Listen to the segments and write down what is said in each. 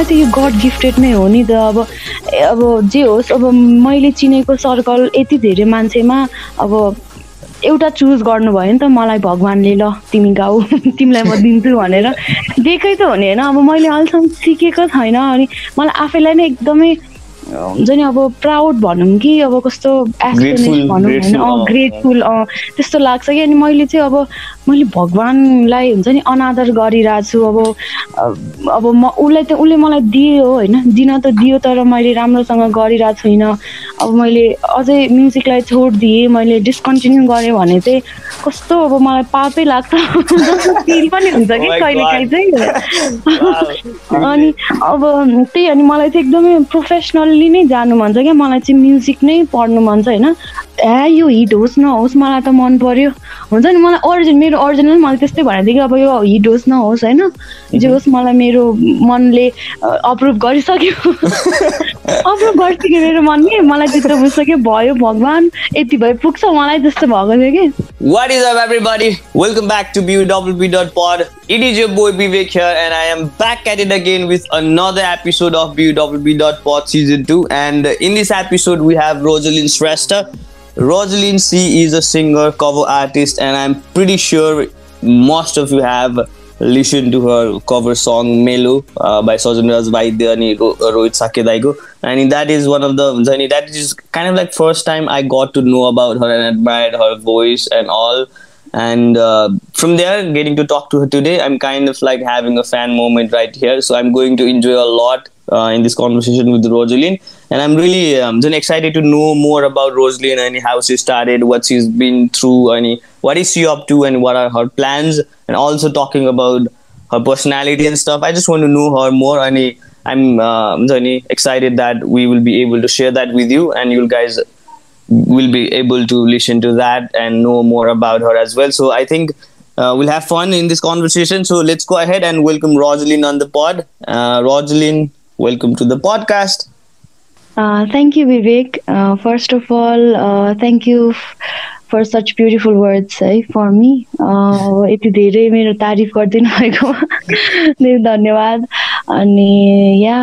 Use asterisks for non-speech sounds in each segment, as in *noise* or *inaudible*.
मलाई त यो गड गिफ्टेड नै हो नि त अब अब जे होस् अब मैले चिनेको सर्कल यति धेरै मान्छेमा अब एउटा चुज गर्नुभयो नि त मलाई भगवान्ले ल तिमी गाऊ *laughs* तिमीलाई म दिन्छु भनेर। दिएकै त हो नि होइन अब मैले अहिलेसम्म सिकेको छैन अनि मलाई आफैलाई नै एकदमै हुन्छ नि अब प्राउड भनौँ कि अब कस्तो एस्टोनिस भनौँ होइन ग्रेटफुल त्यस्तो लाग्छ कि अनि मैले चाहिँ अब मैले भगवान्लाई हुन्छ नि अनादर गरिरहेको छु। अब अब म उसलाई त उसले मलाई दियो होइन? दिन त दियो तर मैले राम्रोसँग गरिरहेको छुइनँ अब मैले अझै म्युजिकलाई छोडिदिएँ मैले डिस्कन्टिन्यू गरेँ भने चाहिँ कस्तो अब मलाई पापै लाग्छ। *laughs* फिल पनि हुन्छ कि oh कहिले काहीँ चाहिँ। *laughs* अनि अब त्यही अनि मलाई चाहिँ एकदमै प्रोफेसनल्ली नै जानु मन छ क्या। मलाई चाहिँ म्युजिक नै पढ्नु मन छ होइन? ए यो हिट होस् नहोस् मलाई त मन पर्यो। हुन्छ नि मलाई ओरिजिन मेरो ओरिजिनल मैले त्यस्तै भनेको थिएँ कि अब यो हिट होस् नहोस् होइन जे होस् मलाई मेरो मनले अप्रुभ गरिसक्यो अप्रुभ गरिसक्यो मेरो मनले मलाई चित्र बुझ्छ भयो भगवान् यति भए पुग्छ मलाई त्यस्तो भएको थियो कि What is up, everybody? Welcome back to BUWB.pod. It is your boy Vivek here, and I am back at it again with another episode of BUWB.pod season 2. And in this episode, we have Rosalind Shrestha. Rosalind C is a singer, cover artist, and I'm pretty sure most of you have listened to her cover song Melo uh, by Sajan Raj Vaidya and Rohit Sakya And that is one of the, that is kind of like first time I got to know about her and admired her voice and all. And uh, from there, getting to talk to her today, I'm kind of like having a fan moment right here. So I'm going to enjoy a lot uh, in this conversation with Rosalind. And I'm really um, excited to know more about Rosalind and how she started, what she's been through, and what is she up to, and what are her plans, and also talking about her personality and stuff. I just want to know her more, and I'm uh, excited that we will be able to share that with you, and you guys will be able to listen to that and know more about her as well. So I think uh, we'll have fun in this conversation. So let's go ahead and welcome Rosalind on the pod. Uh, Rosalind, welcome to the podcast. Uh, thank you, Vivek. Uh, first of all, uh, thank you for such beautiful words है for me *laughs* यति धेरै मेरो तारिफ गरिदिनु भएकोमा धेरै धन्यवाद *laughs* अनि yeah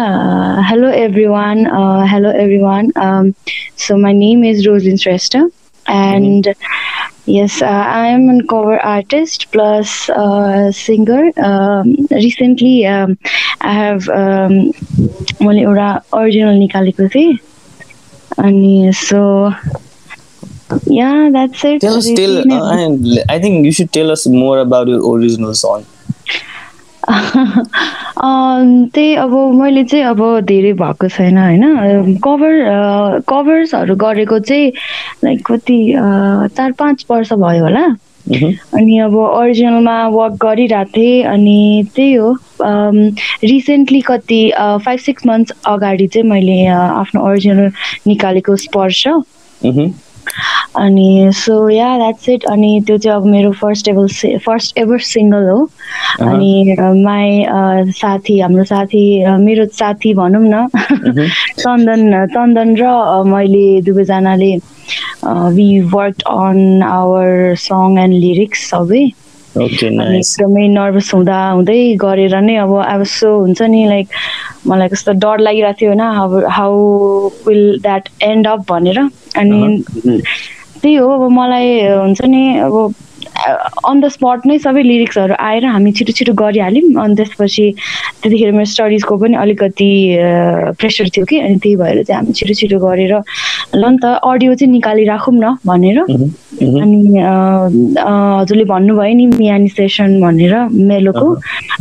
hello everyone hello everyone so my name is Roselyn Shrestha and Yes, uh, I am a cover artist plus uh, singer. Um, recently, um, I have um, मैले एउटा ओरिजिनल निकालेको थिएँ अनि so yeah that's it tell us tell uh, i think you should tell us more about your original song *laughs* त्यही अब मैले चाहिँ अब धेरै भएको छैन होइन? कभर कभर्सहरू गरेको चाहिँ लाइक कति चार पाँच वर्ष भयो होला। अनि अब ओरिजिनलमा वर्क गरिरहेको थिएँ अनि त्यही हो। रिसेन्टली कति फाइभ सिक्स मन्थ्स अगाडि चाहिँ मैले आफ्नो ओरिजिनल निकालेको स्पर्श। अनि सो या द्याट्स इट अनि त्यो चाहिँ अब मेरो first ever first ever single हो। अनि माई साथी हाम्रो साथी मेरो साथी भनौँ न। *laughs* चन्दन चन्दन र मैले दुवैजनाले we work on our song and lyrics सबै। एकदमै नर्भस हुँदा हुँदै गरेर नै अब अब सो हुन्छ नि लाइक मलाई कस्तो डर लागिरहेको थियो होइन how will that end up भनेर। अनि त्यही हो अब मलाई हुन्छ नि अब अन द स्पट नै सबै लिरिक्सहरू आएर हामी छिटो छिटो गरिहाल्यौँ। अनि त्यसपछि त्यतिखेर मेरो स्टडिजको पनि अलिकति प्रेसर थियो कि अनि त्यही भएर चाहिँ हामी छिटो छिटो गरेर ल नि त अडियो चाहिँ निकालिराखौँ न भनेर। अनि हजुरले भन्नुभयो नि मियानी सेसन भनेर मेलोको।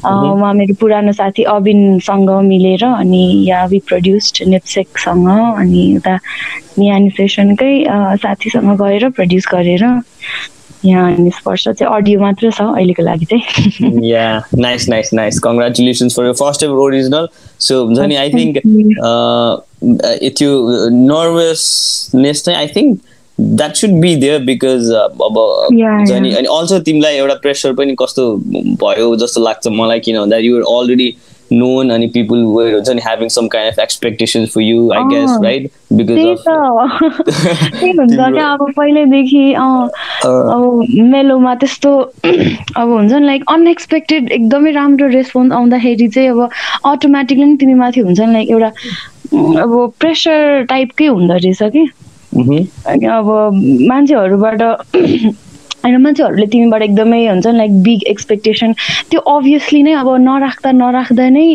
उहाँ मेरो पुरानो साथी अबिनसँग मिलेर अनि या वि प्रड्युस्ड नेप्सेकसँग अनि उता मियानी सेसनकै साथीसँग गएर प्रड्युस गरेर यहाँ चाहिँ अडियो मात्र छ अहिलेको लागि चाहिँ। Yeah nice nice nice congratulations for your first ever original so हुन्छ नि आई थिङ्क त्यो नर्भसनेस चाहिँ I think that should be there because अब हुन्छ नि अनि अल्सो तिमीलाई एउटा प्रेसर पनि कस्तो भयो जस्तो लाग्छ मलाई किन भन्दा युआर अलरेडी known अनि people were हुन्छ नि having some kind of expectations for you I guess अँ, right? Because त्यही of त। *laughs* त्यही हुन्छ तिम्रो- क्या अब पहिल्यैदेखि। अब मेलोमा त्यस्तो *clears throat* अब हुन्छ नि लाइक अनएक्सपेक्टेड एकदमै राम्रो रेस्पोन्स आउँदाखेरि चाहिँ अब अटोमेटिकली नै तिमी माथि हुन्छ नि लाइक एउटा अब प्रेसर टाइपकै हुँदो रहेछ कि. अनि अब मान्छेहरूबाट *clears throat* होइन मान्छेहरूले तिमीबाट एकदमै हुन्छ नि लाइक बिग एक्सपेक्टेसन त्यो अभियसली नै अब नराख्दा नराख्दा नै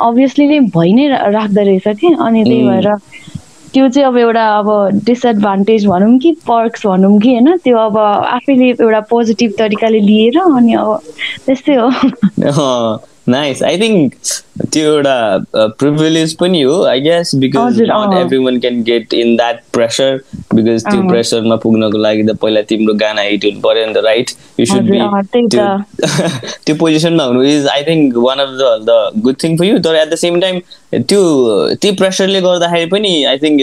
अभियसली नै भइ नै राख्दो रहेछ कि? अनि त्यही उम्. भएर त्यो चाहिँ अब एउटा अब डिसएडभान्टेज भनौँ कि पर्क्स भनौँ कि होइन? त्यो अब आफैले एउटा पोजिटिभ तरिकाले लिएर अनि अब त्यस्तै हो। *laughs* नाइस आई थिङ्क त्यो एउटा प्रिभिलेज पनि हो I guess because not. Every one can get in that pressure because त्यो। प्रेसरमा पुग्नको लागि त पहिला तिम्रो गाना हिट हुनु पऱ्यो नि त राइट यु सुड बी त्यो पोजिसनमा *laughs* हुनु is I think one of the the good thing for you तर एट द सेम टाइम त्यो त्यो प्रेसरले गर्दाखेरि पनि आई थिङ्क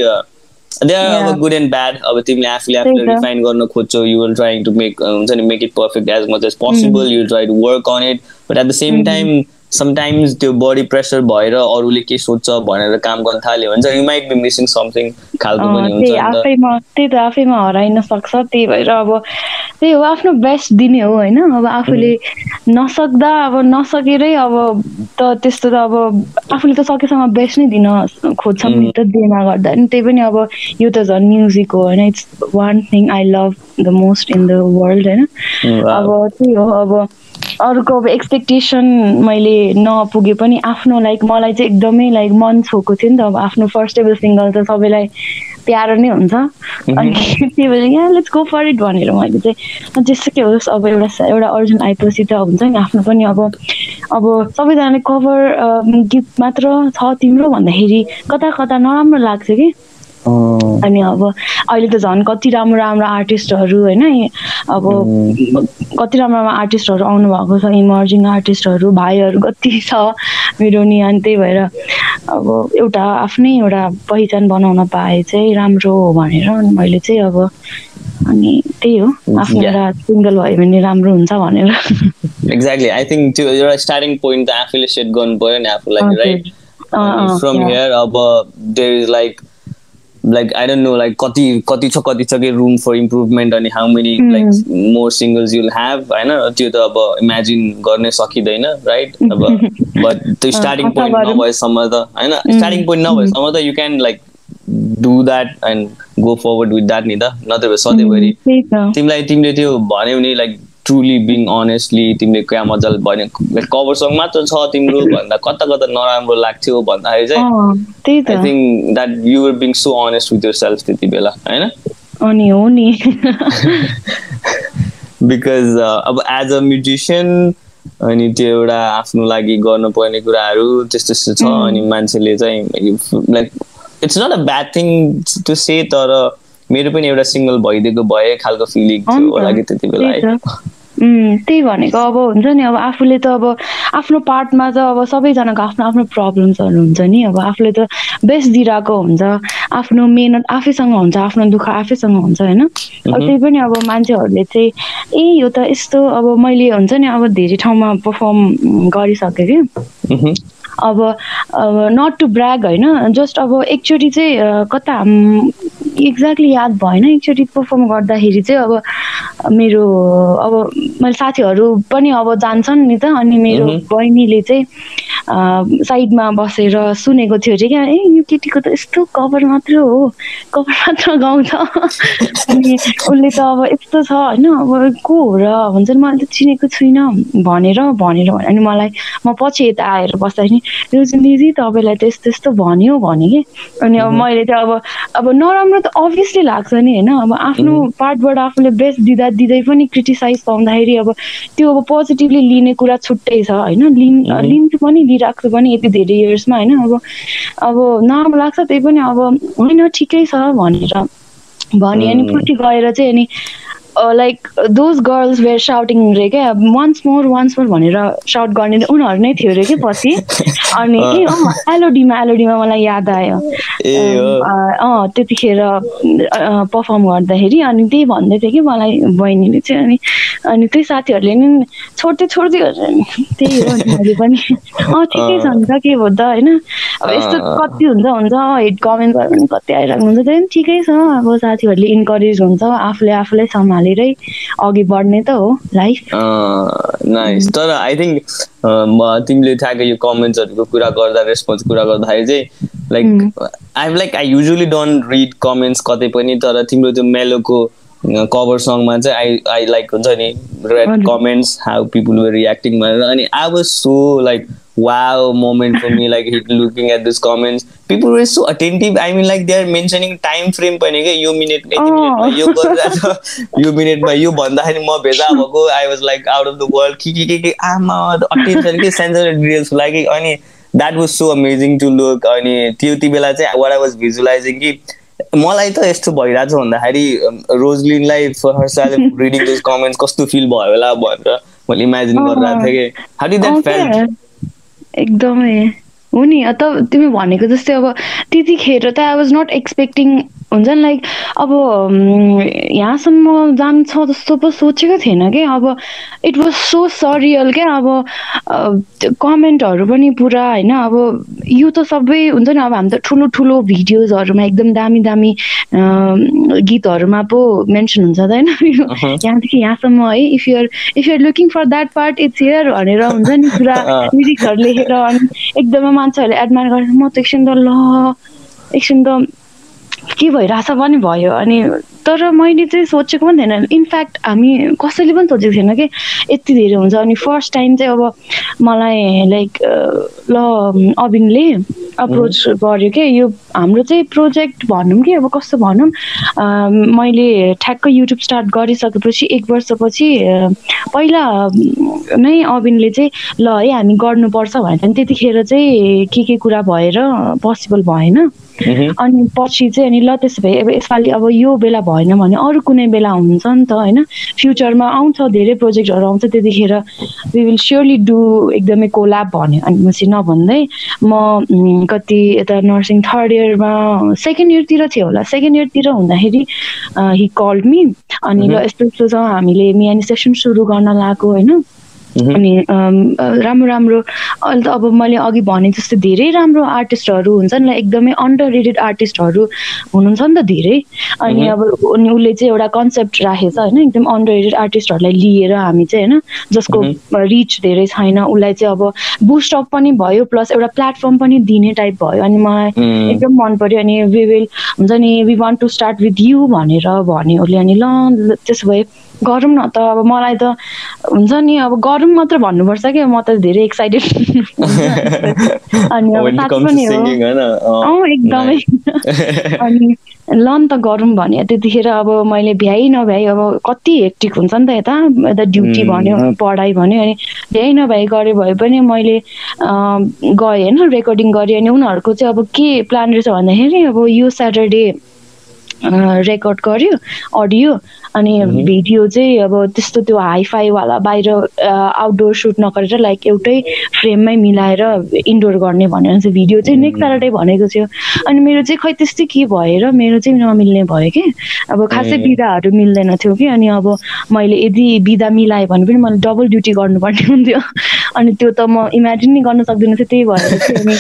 दे आर. अब गुड एन्ड ब्याड अब तिमीले आफूले आफूले। रिफाइन गर्न खोज्छौ you will trying to make हुन्छ नि make it perfect as much as possible you try to work on it but at the same time sometimes त्यो body pressure भएर अरूले के सोध्छ भनेर काम गर्न थाल्यो भने चाहिँ you might be missing something खालको पनि हुन्छ आफैमा त्यही त आफैमा हराइन सक्छ त्यही भएर अब त्यही हो आफ्नो बेस्ट दिने हो होइन। अब आफूले नसक्दा अब नसकेरै अब त त्यस्तो त अब आफूले त सकेसम्म बेस्ट नै दिन खोज्छौँ नि त दिएमा गर्दा नि। त्यही पनि अब यो त झन् म्युजिक हो होइन। It's one thing I love the most in the world होइन। Mm. अब त्यही हो अब अरूको अब एक्सपेक्टेसन मैले नपुगे पनि आफ्नो लाइक मलाई चाहिँ एकदमै लाइक मन छोएको थियो नि त। अब आफ्नो फर्स्ट टेबल सिङ्गल त सबैलाई प्यारो नै हुन्छ। अनि त्यही भएर यहाँ लेट्स गो फर इट भनेर मैले चाहिँ जेसुकै होस् अब एउटा एउटा अर्जुन आएपछि त हुन्छ नि आफ्नो पनि अब अब सबैजनाले कभर गीत मात्र छ तिम्रो भन्दाखेरि कता कता नराम्रो लाग्छ कि? अनि अब अहिले त झन् कति राम्रो राम्रो आर्टिस्टहरू होइन अब कति राम्रो राम्रो आर्टिस्टहरू आउनु भएको छ इमर्जिङ आर्टिस्टहरू भाइहरू कति छ मेरो नि अनि त्यही भएर अब एउटा आफ्नै एउटा पहिचान बनाउन पाए चाहिँ राम्रो हो भनेर अनि मैले चाहिँ अब अनि त्यही हो आफ्नो. एउटा सिङ्गल भयो भने राम्रो हुन्छ भनेर एक्ज्याक्टली आई थिङ्क त्यो एउटा स्टार्टिङ पोइन्ट त आफूले सेट गर्नु पऱ्यो नि आफूलाई। Right from. हियर अब there is like like I don't know like कति कति छ कति छ कि रुम फर इम्प्रुभमेन्ट अनि how many like more singles you'll have होइन त्यो त अब इमेजिन गर्ने सकिँदैन राइट अब *laughs* बट त्यो स्टार्टिङ पोइन्ट? नभएसम्म त होइन? स्टार्टिङ पोइन्ट नभएसम्म त you can like do that and go forward with that नि त नत्र भए सधैँभरि त। तिमीलाई तिमीले त्यो भन्यौ नि लाइक ट्रुली बिङ अनेस्टली तिमीले क्या मजाले भन्यो कभर सङ मात्र छ तिम्रो *laughs* भन्दा कता कता नराम्रो लाग्थ्यो भन्दाखेरि चाहिँ I think that you were being so honest with yourself त्यति बेला होइन? अनि हो नि। बिकज *laughs* अब एज अ म्युजिसियन अनि त्यो एउटा आफ्नो लागि गर्नुपर्ने कुराहरू त्यस्तो त्यस्तो छ अनि मान्छेले चाहिँ like it's not a bad thing to say तर मेरो पनि एउटा सिङ्गल भइदिएको भए खालको फिलिङ थियो होला कि त्यति बेला त्यही भनेको अब हुन्छ नि अब आफूले त अब आफ्नो पार्टमा त अब सबैजनाको आफ्नो आफ्नो प्रब्लम्सहरू हुन्छ नि। अब आफूले त बेस्ट दिइरहेको हुन्छ। आफ्नो मेहनत आफैसँग हुन्छ आफ्नो दुःख आफैसँग हुन्छ होइन? अब त्यही पनि अब मान्छेहरूले चाहिँ ए यो त यस्तो अब मैले हुन्छ नि अब धेरै ठाउँमा पर्फर्म गरिसकेँ कि। अब नट टु ब्राग होइन? जस्ट अब एकचोटि चाहिँ कता एक्ज्याक्टली याद भएन एकचोटि पर्फर्म गर्दाखेरि चाहिँ अब मेरो अब मैले साथीहरू पनि अब जान्छन् नि त अनि मेरो। बहिनीले चाहिँ साइडमा बसेर सुनेको थियो अरे। क्या? ए यो केटीको त यस्तो कभर मात्र हो। कभर मात्र गाउँछ। अनि उसले त अब यस्तो छ होइन? अब को हो र? भन्छ नि मैले त चिनेको छुइनँ भनेर भनेर भने। अनि मलाई म पछि यता आएर बस्दाखेरि रोजन दिदी तपाईँलाई त यस्तो यस्तो भन्यो भने कि? अनि अब मैले चाहिँ अब अब नराम्रो त अभियसली लाग्छ नि होइन? अब आफ्नो पार्टबाट आफूले बेस्ट दिँदा दिँदै पनि क्रिटिसाइज पाउँदाखेरि अब त्यो अब पोजिटिभली लिने कुरा छुट्टै छ होइन? लिन् लिन्छु पनि लिइरहेको छु पनि यति धेरै इयर्समा होइन? अब अब नराम्रो लाग्छ त्यही पनि अब होइन ठिकै छ भनेर। भने अनि पछि गएर चाहिँ अनि like those girls were shouting रे क्या वान्स मोर वान्स मोर भनेर साउट गर्ने उनीहरू नै थियो अरे कि पछि। *laughs* अनि ए एलोडीमा एलोडीमा मलाई याद आयो। अँ त्यतिखेर पर्फर्म गर्दाखेरि अनि त्यही भन्दै थियो कि मलाई बहिनीले चाहिँ अनि अनि त्यही साथीहरूले नि छोड्दै छोड्दै त्यही हो मैले पनि। अँ ठिकै छ नि त के भयो त होइन? अब यस्तो कति हुन्छ हुन्छ हेड कमेन्ट गरेर पनि कति आइरहेको हुन्छ त्यही पनि ठिकै छ। अब साथीहरूले इन्करेज हुन्छ आफूले आफूलाई सम्हालेरै अघि बढ्ने त हो लाइफ। नाइस तर आई थिङ्क तिमीले ठ्याक्कै यो कमेन्ट्सहरूको कुरा गर्दा रेस्पोन्स कुरा गर्दाखेरि चाहिँ like I like I usually don't read comments कतै पनि तर तिम्रो त्यो मेलोको कभर सङमा चाहिँ आई आई लाइक हुन्छ नि read comments how people were reacting भनेर। अनि I was so like wow moment for me like looking at these comments people were so attentive. I mean like they're mentioning time frame पनि के यो minute यति मिनेटमा यो गरिरहेछ यो मिनेटमा यो भन्दाखेरि म भेजा भएको I was like out of the world के के के के आमा अटेन्सन के सेन्सर डिटेल्सको लागि अनि that was so amazing to look अनि त्यति बेला चाहिँ वाट आई वाज भिजुलाइजिङ कि मलाई त यस्तो भइरहेको छ भन्दाखेरि रोजलिनलाई रिडिङ दोज कमेन्ट्स कस्तो फिल भयो होला भनेर मैले इमेजिन गरिरहेको थिएँ कि हाउ डु द्याट फेल्ट एकदमै। हो नि त तिमी भनेको जस्तै अब त्यतिखेर त आई वाज नट एक्सपेक्टिङ हुन्छ नि लाइक अब यहाँसम्म जान्छ जस्तो पो सोचेको थिएन कि? अब इट वाज सो सरियल क्या अब कमेन्टहरू पनि पुरा होइन? अब यो त सबै हुन्छ नि अब हामी त ठुलो ठुलो भिडियोजहरूमा एकदम दामी दामी गीतहरूमा पो मेन्सन हुन्छ त होइन? *laughs* यहाँदेखि यहाँसम्म है? If you're if you're looking for that part it's here भनेर हुन्छ नि पुरा *laughs* लिरिक्सहरू लेखेर अनि एकदमै मान्छेहरूले एडमायर गरेर म त एकछिन त ल एकछिन त के भइरहेछ पनि भयो। अनि तर मैले चाहिँ सोचेको पनि थिएन। इनफ्याक्ट हामी कसैले पनि सोचेको थिएन कि? यति धेरै हुन्छ। अनि फर्स्ट टाइम चाहिँ अब मलाई लाइक ल अबिनले अप्रोच गर्यो कि? यो हाम्रो चाहिँ प्रोजेक्ट भनौँ कि अब कस्तो भनौँ? मैले ठ्याक्क युट्युब स्टार्ट गरिसकेपछि एक वर्षपछि पहिला नै अबिनले चाहिँ ल है हामी गर्नुपर्छ भनेर। त्यतिखेर चाहिँ के के कुरा भएर पोसिबल भएन। अनि पछि चाहिँ अनि ल त्यसो भए अब यसपालि अब यो बेला भएन भने अरू कुनै बेला हुन्छ नि त होइन? फ्युचरमा आउँछ धेरै प्रोजेक्टहरू आउँछ त्यतिखेर वी विल स्योरली डु एकदमै कोल्याब भन्यो। अनि म चाहिँ नभन्दै म कति यता नर्सिङ थर्ड इयरमा सेकेन्ड इयरतिर थियो होला। सेकेन्ड इयरतिर हुँदाखेरि हि कल्ड मी अनि ल यस्तो यस्तो छ हामीले मियानी सेसन सुरु गर्न लागेको होइन? अनि राम्रो राम्रो अहिले त अब मैले अघि भने जस्तो धेरै राम्रो आर्टिस्टहरू हुन्छ नि एकदमै अन्डर रेटेड आर्टिस्टहरू हुनुहुन्छ नि त धेरै। अनि अब अनि उसले चाहिँ एउटा कन्सेप्ट राखेछ होइन एकदम अन्डर रेटेड आर्टिस्टहरूलाई लिएर हामी चाहिँ होइन जसको रिच धेरै छैन उसलाई चाहिँ अब बुस्ट अप पनि भयो प्लस एउटा प्लेटफर्म पनि दिने टाइप भयो। अनि मलाई एकदम मन पर्यो अनि वी विल हुन्छ नि we want to start with you भनेर भन्यो उसले। अनि ल त्यसो भए गरौँ न त। अब मलाई त हुन्छ नि अब गरौँ मात्र भन्नुपर्छ कि म त धेरै एक्साइटेड *laughs* अनि एकदमै। *laughs* अनि ल नि त गरौँ भने त्यतिखेर अब मैले भ्याइ नभ्याइ अब कति हेक्टिक हुन्छ नि त यता यता ड्युटी भन्यो पढाइ भन्यो अनि भ्याइ नभ्याइ गरे भए पनि मैले गएँ होइन रेकर्डिङ गरेँ अनि उनीहरूको चाहिँ अब के प्लान रहेछ भन्दाखेरि अब यो स्याटरडे रेकर्ड गर्यो अडियो अनि भिडियो चाहिँ अब त्यस्तो त्यो हाइफाईवाला बाहिर आउटडोर सुट नगरेर लाइक एउटै फ्रेममै मिलाएर इन्डोर गर्ने भनेर चाहिँ भिडियो चाहिँ नेक्स्ट स्याटरडे भनेको थियो। अनि मेरो चाहिँ खै त्यस्तै के भएर मेरो चाहिँ नमिल्ने भयो कि? अब खासै बिदाहरू मिल्दैन थियो कि। अनि अब मैले यदि बिदा मिलाएँ भने पनि मैले डबल ड्युटी गर्नुपर्ने हुन्थ्यो। अनि त्यो त म इमेजिन नै गर्न सक्दिनँ थियो त्यही भएर चाहिँ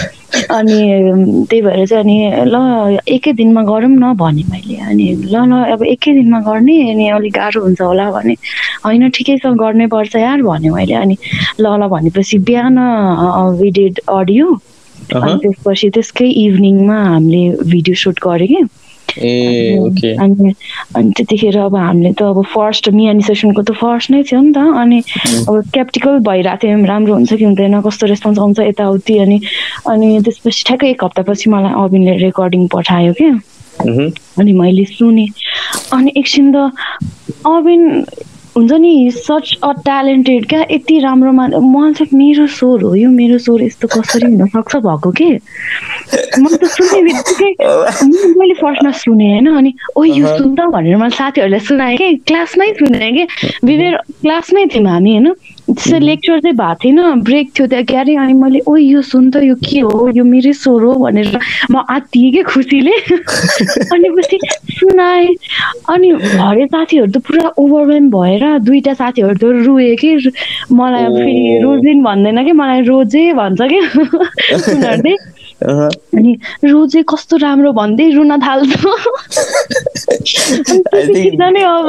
अनि अनि त्यही भएर चाहिँ अनि ल एकै दिनमा गरौँ न भने मैले। अनि ल ल अब एकै दिनमा गर्ने अनि अलिक गाह्रो हुन्छ होला भने। होइन ठिकै छ गर्नै पर्छ यार भने मैले। अनि ल ल भनेपछि बिहान भिडियो अडियो अनि त्यसपछि त्यसकै इभिनिङमा हामीले भिडियो सुट गऱ्यो कि। ए अनि अनि त्यतिखेर अब हामीले त अब फर्स्ट मियानी सेसनको त फर्स्ट नै थियो नि त। अनि अब स्केप्टिकल भइरहेको थियो राम्रो हुन्छ कि हुँदैन कस्तो रेस्पोन्स आउँछ यताउति। अनि अनि त्यसपछि ठ्याक्कै एक हप्तापछि मलाई अबिनले रेकर्डिङ पठायो क्या। अनि मैले सुने। अनि एकछिन त अबिन हुन्छ नि सच अ ट्यालेन्टेड क्या? यति राम्रो मा मलाई चाहिँ मेरो स्वर हो। यो मेरो स्वर यस्तो कसरी हुनसक्छ भएको के? मैले त सुन्ने बित्तिकै मैले फर्स्टमा सुने होइन? अनि ओ यो सुन्दा भनेर मैले साथीहरूलाई सुनाएँ कि? क्लासमै सुने कि? विवेर क्लासमै थियौँ हामी होइन? त्यसो लेक्चर चाहिँ भएको थिएन ब्रेक थियो त्यहाँ क्यारे अनि मैले ओ यो सुन त यो के हो यो मेरै स्वर हो भनेर म आत्तिएँ क्या खुसीले *laughs* अनि पछि सुनाएँ। अनि हरे साथीहरू त पुरा ओभरवेम भएर दुईवटा साथीहरू त रुए कि मलाई फेरि रोजिन भन्दैन कि मलाई रोजे भन्छ कि *laughs* उनीहरूले. अनि रोजे कस्तो राम्रो भन्दै रुन थाल्छ *laughs* नै अब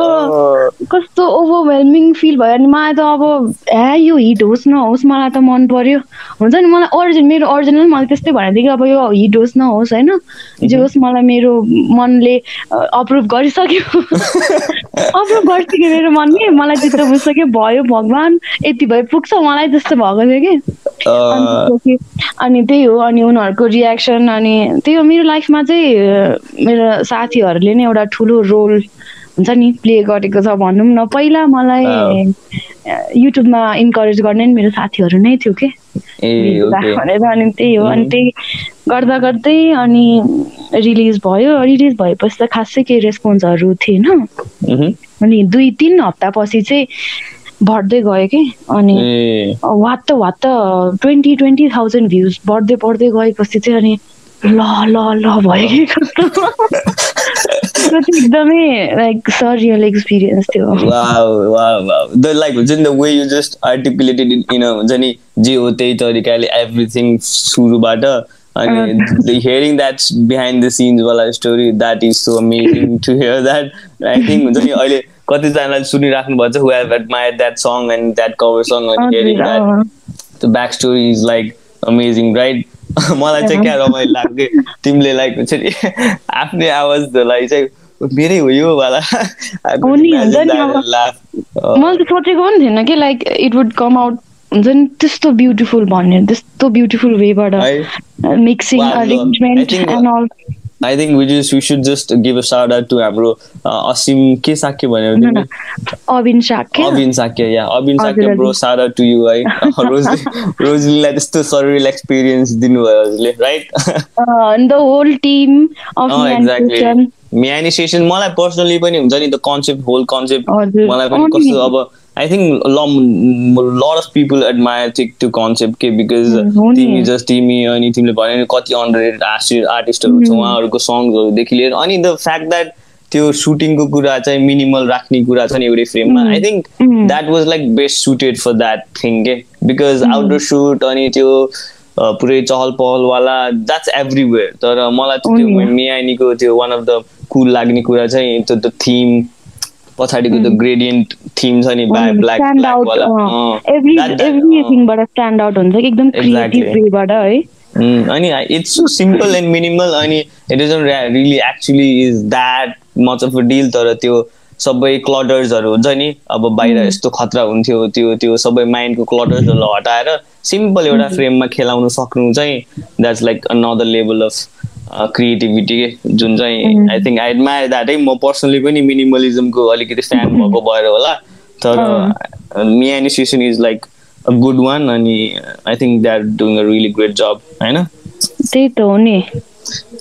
कस्तो ओभरवेल्मिङ फिल भयो। अनि मलाई त अब ए यो हिट होस् नहोस् मलाई त मन पर्यो। हुन्छ नि मलाई ओरिजिन मेरो ओरिजिनल मैले त्यस्तै भनेको थिएँ कि अब यो हिट होस् नहोस् होइन? जे होस् मलाई मेरो मनले अप्रुभ गरिसक्यो। *laughs* अप्रुभ गरिसक्यो मेरो मनले। मलाई त्यस्तो बुझिसक्यो भयो भगवान् यति भए पुग्छ मलाई त्यस्तो भएको थियो कि। अनि त्यही हो अनि उनीहरूको रियाक्सन अनि त्यही हो मेरो लाइफमा चाहिँ मेरो साथीहरूले नै एउटा ठुलो रोल हुन्छ नि प्ले गरेको छ भनौँ न। पहिला मलाई युट्युबमा इन्करेज गर्ने नि मेरो साथीहरू नै थियो कि? भनेर अनि त्यही हो। अनि त्यही गर्दा गर्दै अनि रिलिज भयो। रिलिज भएपछि त खासै केही रेस्पोन्सहरू थिएन. अनि दुई तिन हप्तापछि चाहिँ बढ्दै गयो कि? अनि ए। वाट त वाट त ट्वेन्टी ट्वेन्टी थाउजन्ड भ्युज बढ्दै बढ्दै गएपछि चाहिँ अनि ल ल ल भयो कि? कस्तो एकदमै लाइक सरियल एक्सपिरियन्स थियो the like हुन्छ नि you just articulated it in a हुन्छ नि जे हो त्यही तरिकाले एभ्रिथिङ सुरुबाट अनि the hearing that behind the scenes वाला story that is so amazing to hear that I think हुन्छ नि अहिले कतिजनाले सुनिराख्नु भएको छ who have admired that song and that cover song and hearing that अँ, the backstory is like amazing right मलाई चाहिँ क्या रमाइलो लाग्यो कि तिमीले लाइक हुन्छ नि आफ्नै आवाजलाई चाहिँ मेरै हो यो वाला हो. Uh, मैले त सोचेको पनि थिएन कि like it would come out हुन्छ नि त्यस्तो ब्युटिफुल भन्ने त्यस्तो beautiful वेबाट mixing arrangement and all think we just we should just give a shout out to हाम्रो असिम के साक्य भन्यो Abin Shakya Abin Shakya yeah Abin Shakya bro shout out to you है रोजली रोजलीलाई त्यस्तो सरियल एक्सपिरियन्स दिनुभयो हजुरले right the whole team of अँ exactly म्यानी सेसन मलाई पर्सनली पनि हुन्छ नि त कन्सेप्ट होल कन्सेप्ट। मलाई पनि अँ। कस्तो अब I think lot of people admire thick त्यो कन्सेप्ट के बिकज। तिमी जस्ट तिमी अनि तिमीले भन्यो नि कति अन्डर आर्टिस्टहरू छ उहाँहरूको सङ्ग्सहरूदेखि लिएर अनि द फ्याक्ट द्याट त्यो सुटिङको कुरा चाहिँ मिनिमल राख्ने कुरा छ नि एउटै फ्रेममा I think. That was like best suited for that thing के बिकज आउटडोर सुट अनि त्यो पुरै चहल पहलवाला द्याट्स एभ्रिवेयर तर मलाई त्यो। मियानीको त्यो वान अफ द कुल लाग्ने कुरा चाहिँ त्यो द थिम पछाडिको द ग्रेडियन्ट थिम छ नि ब्ल्याक एभ्री एभ्रिथिङबाट स्ट्यान्ड आउट हुन्छ कि एकदम क्रिएटिभ. वेबाट है। अनि it's so simple and minimal अनि it doesn't really actually is that much of a deal तर त्यो सबै क्लटर्सहरू हुन्छ नि अब बाहिर यस्तो खतरा हुन्थ्यो त्यो त्यो सबै माइन्डको क्लटर्सहरू हटाएर सिम्पल एउटा फ्रेममा खेलाउन सक्नु चाहिँ that's like another level of creativity के जुन चाहिँ I think I admire that है म पर्सनली पनि मिनिमलिजमको अलिकति फ्यान भएको भएर होला। तर Miani session is like a good one अनि I think they are doing a really great job होइन? त्यही त हो नि।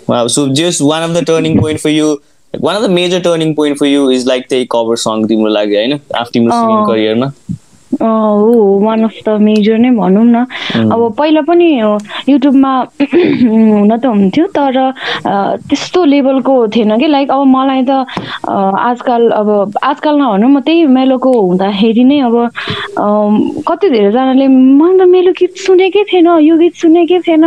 Wow, so just one of the turning point for you, like one of the major turning point for you is like the cover song तिम्रो लागि होइन? आफ्नो तिम्रो सिङ्गिङ। करियरमा हो वान अफ द मेजर नै भनौँ न। अब पहिला पनि युट्युबमा *clears throat* हुन त हुन्थ्यो तर त्यस्तो लेभलको थिएन कि। लाइक अब मलाई त आजकल अब आजकल नभनौँ म त्यही मेलोको हुँदाखेरि नै अब कति धेरैजनाले मैले त मेलो गीत सुनेकै थिएन यो गीत सुनेकै थिएन।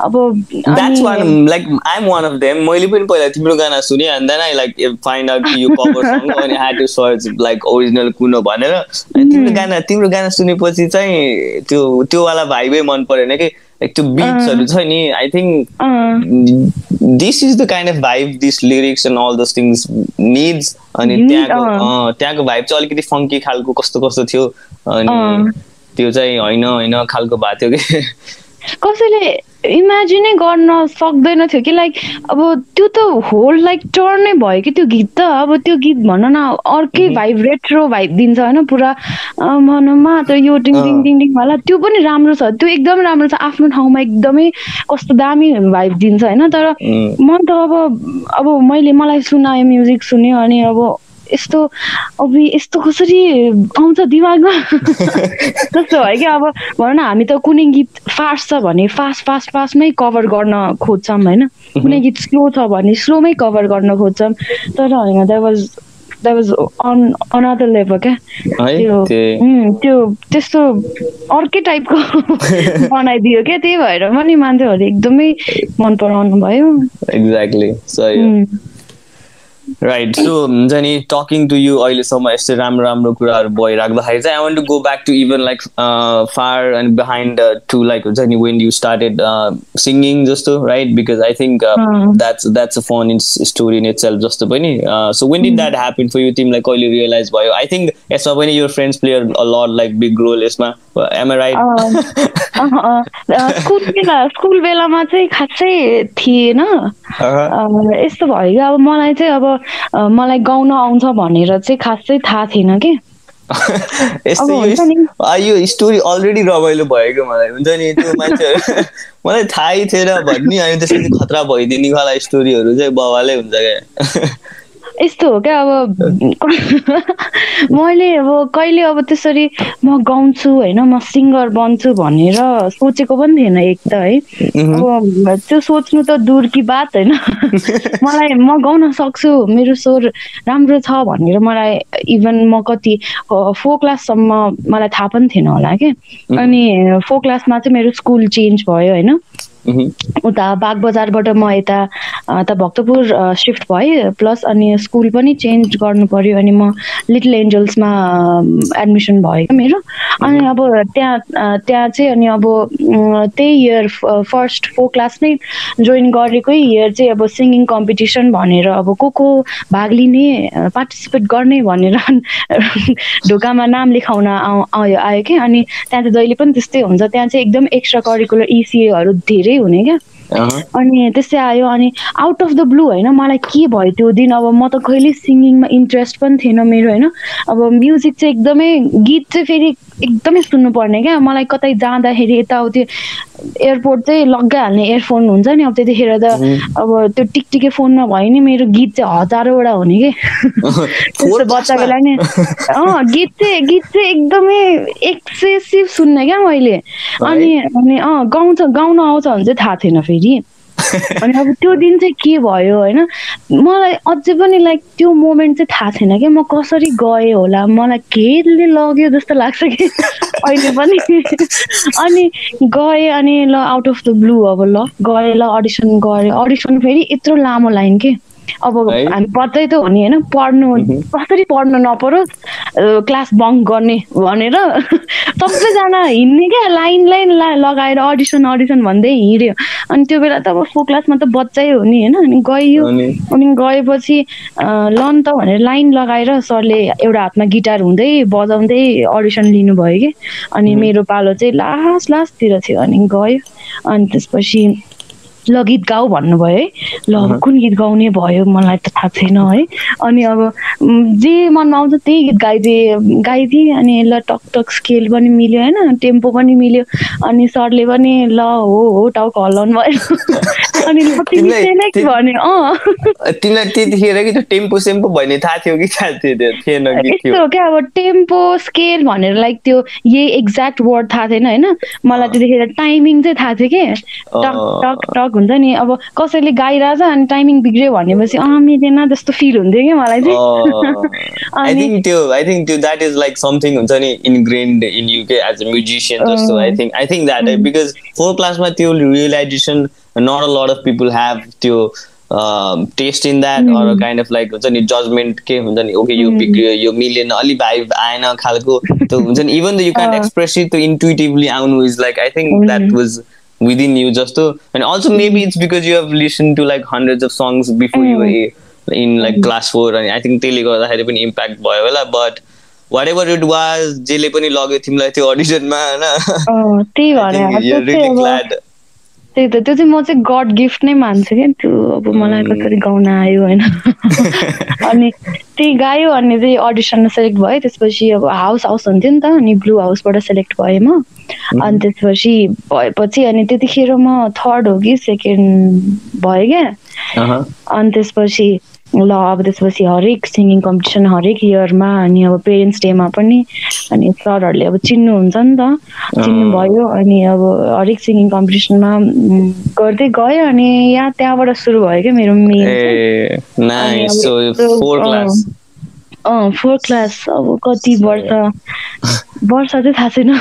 अब अनि- like I'm one of them. मैले पनि पहिला तिम्रो गाना सुने and then I like find out कि यो song हो अनि had to search like original कुन हो भनेर। अनि तिम्रो गाना तिम्रो गाना सुनेपछि चाहिँ त्यो त्यो वाला भाइबै मन परेन कि? Like त्यो बिट्सहरू छ नि I think this is the kind of vibe this lyrics and all these things needs अनि त्यहाँको त्यहाँको भाइब चाहिँ अलिकति फङ्की खालको कस्तो कस्तो थियो। अनि। त्यो चाहिँ होइन होइन खालको भएको थियो कि? कसैले इमेजिनै गर्न सक्दैन थियो कि लाइक अब त्यो त होल लाइक टर्नै भयो कि त्यो गीत त। अब त्यो गीत भन न अर्कै भाइब रेट्रो भाइब दिन्छ होइन? पुरा मनमा त यो टिङ टिङ टिङ टिङ वाला त्यो पनि राम्रो छ। त्यो एकदम राम्रो छ। आफ्नो ठाउँमा एकदमै कस्तो दामी भाइब दिन्छ होइन? तर उम्, म त अब अब मैले मलाई सुनायो म्युजिक सुन्यो अनि अब यस्तो अब यस्तो कसरी आउँछ दिमागमा? *laughs* जस्तो भयो क्या अब भनौँ न हामी त कुनै गीत फास्ट छ भने फास्ट फास्ट फास्टमै कभर गर्न खोज्छौँ होइन? कुनै गीत स्लो छ भने स्लोमै कभर गर्न खोज्छौँ। तर होइन that was that was on another level क्या? त्यो त्यो त्यस्तो अर्कै टाइपको *laughs* बनाइदियो क्या? त्यही भएर पनि मान्छेहरूले एकदमै मन पराउनु भयो। एक्ज्याक्टली सही राइट सो हुन्छ नि टकिङ टु यु अहिलेसम्म यस्तो राम्रो राम्रो कुराहरू भइराख्दाखेरि चाहिँ I want to go back to even like far and behind to like हुन्छ नि वेन यु स्टार्टेड सिङ्गिङ जस्तो राइट बिकज आई थिङ्क अँ। That's that's a fun in story in itself जस्तो पनि so when did that happen for you तिमीलाई कहिले realise भयो I think यसमा पनि यो friends played a lead like big role यसमा एम आई राइट अँ, अँ, अँ, अँ, स्कुल बेला स्कुल बेलामा चाहिँ खासै थिएन अँ, यस्तो भयो कि अब मलाई चाहिँ अब अँ, मलाई गाउन आउँछ भनेर चाहिँ खासै थाहा थिएन कि। *laughs* यो स्टोरी अलरेडी रमाइलो भएको मलाई? हुन्छ नि त्यो मान्छेहरू *laughs* मलाई थाहै थिएन भन्ने अनि त्यसपछि खतरा भइदिने वाला स्टोरीहरू चाहिँ बाबाले हुन्छ क्या। *laughs* यस्तो हो क्या अब *laughs* मैले अब कहिले अब त्यसरी म गाउँछु होइन म सिङ्गर बन्छु भनेर सोचेको पनि थिएन एक त है। अब त्यो सोच्नु त दूर की बात होइन। *laughs* मलाई म गाउन सक्छु मेरो स्वर राम्रो छ भनेर मलाई इभन म कति फोर क्लाससम्म मलाई थाहा पनि थिएन होला कि। अनि फोर क्लासमा चाहिँ मेरो स्कुल चेन्ज भयो होइन। उता बागबजारबाट म यता त भक्तपुर सिफ्ट भएँ प्लस अनि स्कुल पनि चेन्ज गर्नु पर्यो अनि म लिटल एन्जल्समा एडमिसन भयो क्या मेरो। अनि अब त्यहाँ त्यहाँ चाहिँ अनि अब त्यही इयर फर्स्ट फोर क्लास नै जोइन गरेकै इयर चाहिँ अब सिङ्गिङ कम्पिटिसन भनेर अब को को भाग लिने पार्टिसिपेट गर्ने भनेर *laughs* ढोकामा नाम लेखाउन आयो आयो कि। अनि त्यहाँ चाहिँ जहिले पनि त्यस्तै हुन्छ। त्यहाँ चाहिँ एकदम एक्स्ट्रा करिकुलर इसिएहरू धेरै हुने क्या। अनि त्यस्तै आयो अनि आउट अफ द ब्लू होइन मलाई के भयो त्यो दिन? अब म त कहिले सिङ्गिङमा इन्ट्रेस्ट पनि थिएन मेरो होइन। अब म्युजिक चाहिँ एकदमै गीत चाहिँ फेरि एकदमै सुन्नुपर्ने क्या। मलाई कतै जाँदाखेरि यताउति एयरपोर्ट चाहिँ लगाइहाल्ने इयरफोन हुन्छ नि अब त्यतिखेर त अब त्यो टिकटिके फोनमा भयो नि मेरो गीत चाहिँ हजारवटा हुने कि। *laughs* त्यस्तो बच्चा? बेला नि अँ गीत चाहिँ गीत चाहिँ एकदमै एक्सेसिभ सुन्ने क्या मैले। अनि अनि अँ गाउँछ गाउन आउँछ भने चाहिँ थाहा थिएन फेरि। अनि अब त्यो दिन चाहिँ के भयो होइन? मलाई अझै पनि लाइक त्यो मोमेन्ट चाहिँ थाहा छैन कि? म कसरी गएँ होला? मलाई केले लग्यो जस्तो लाग्छ कि? अहिले पनि। अनि गएँ अनि ल आउट अफ द ब्लू अब ल गएँ ल अडिसन गरेँ। अडिसन फेरि यत्रो लामो लाइन के? अब? हामी पढ्दै त हो नि होइन? पढ्नु कसरी पढ्नु नपरोस् क्लास बङ्क गर्ने भनेर *laughs* सबैजना हिँड्ने क्या लाइन लाइन ला लगाएर अडिसन अडिसन भन्दै हिँड्यो। अनि त्यो बेला त अब फो क्लासमा त बच्चै हो नि होइन? अनि गइयो। अनि गएपछि लन त भनेर लाइन लगाएर सरले एउटा हातमा गिटार हुँदै बजाउँदै अडिसन लिनुभयो कि। अनि मेरो पालो चाहिँ लास्ट लास्टतिर थियो अनि गयो। अनि त्यसपछि ल गीत गाऊ भन्नुभयो है। ल कुन गीत गाउने भयो मलाई त थाहा छैन है। अनि अब जे मनमा आउँछ त्यही गीत गाइदिएँ गाइदिएँ अनि ल टक टक स्केल पनि मिल्यो होइन टेम्पो पनि मिल्यो। अनि सरले पनि ल हो हो टाउको हल्लाउनु भयो। *laughs* अनि भने? तिमीलाई त्यतिखेर कि टेम्पो सेम्पो भन्ने थाहा थियो कि थिएन कि यस्तो क्या अब टेम्पो स्केल भनेर लाइक त्यो यही एक्ज्याक्ट वर्ड थाहा थिएन होइन। मलाई त्यतिखेर टाइमिङ चाहिँ थाहा थियो कि। टक टक टक हुन्छ नि। अब कसैले गाइरहेछ अनि टाइमिङ बिग्रियो भनेपछि अँ मिलेन जस्तो फिल हुन्थ्यो कि मलाई चाहिँ। आई थिङ्क त्यो आई थिङ्क त्यो द्याट इज लाइक समथिङ हुन्छ नि इनग्रेन्ड इन यु के एज अ। म्युजिसियन जस्तो I think I think that because four क्लासमा त्यो realisation not a lot of people have त्यो test in that or kind of like हुन्छ नि judgement के हुन्छ नि ओके यो बिग्रियो यो मिलेन अलि भाइ आएन खालको। *laughs* त्यो हुन्छ नि even the you can express it त्यो इन्टुइटिभली आउनु is like I think that was within you just to and also maybe it's because you have listened to like hundreds of songs before you were in like class 4 and I think त्यसले गर्दाखेरि पनि impact भयो होला but whatever it was जेले पनि लग्यो तिमीलाई त्यो अडिसनमा अँ, त्यही होइन भएर त्यही त त्यो चाहिँ म चाहिँ गड गिफ्ट नै मान्छु क्या त्यो अब मलाई कसरी गाउन आयो होइन? *laughs* अनि त्यही गायो अनि चाहिँ अडिसनमा सेलेक्ट भयो त्यसपछि अब हाउस हाउस हुन्थ्यो नि त अनि ब्लु हाउसबाट सेलेक्ट भएँ म। अनि त्यसपछि भएपछि अनि त्यतिखेर म थर्ड हो कि सेकेन्ड भएँ क्या। अनि त्यसपछि ल अब त्यसपछि हरेक सिङ्गिङ कम्पिटिसन हरेक इयरमा अनि अब पेरेन्ट्स डेमा पनि अनि सरहरूले अब चिन्नुहुन्छ नि त। चिन्नुभयो अनि अब हरेक सिङ्गिङ कम्पिटिसनमा गर्दै गयो अनि यहाँ त्यहाँबाट सुरु भयो क्या मेरो मेन फोर क्लास अब कति वर्ष वर्ष चाहिँ थाहा छैन। *laughs*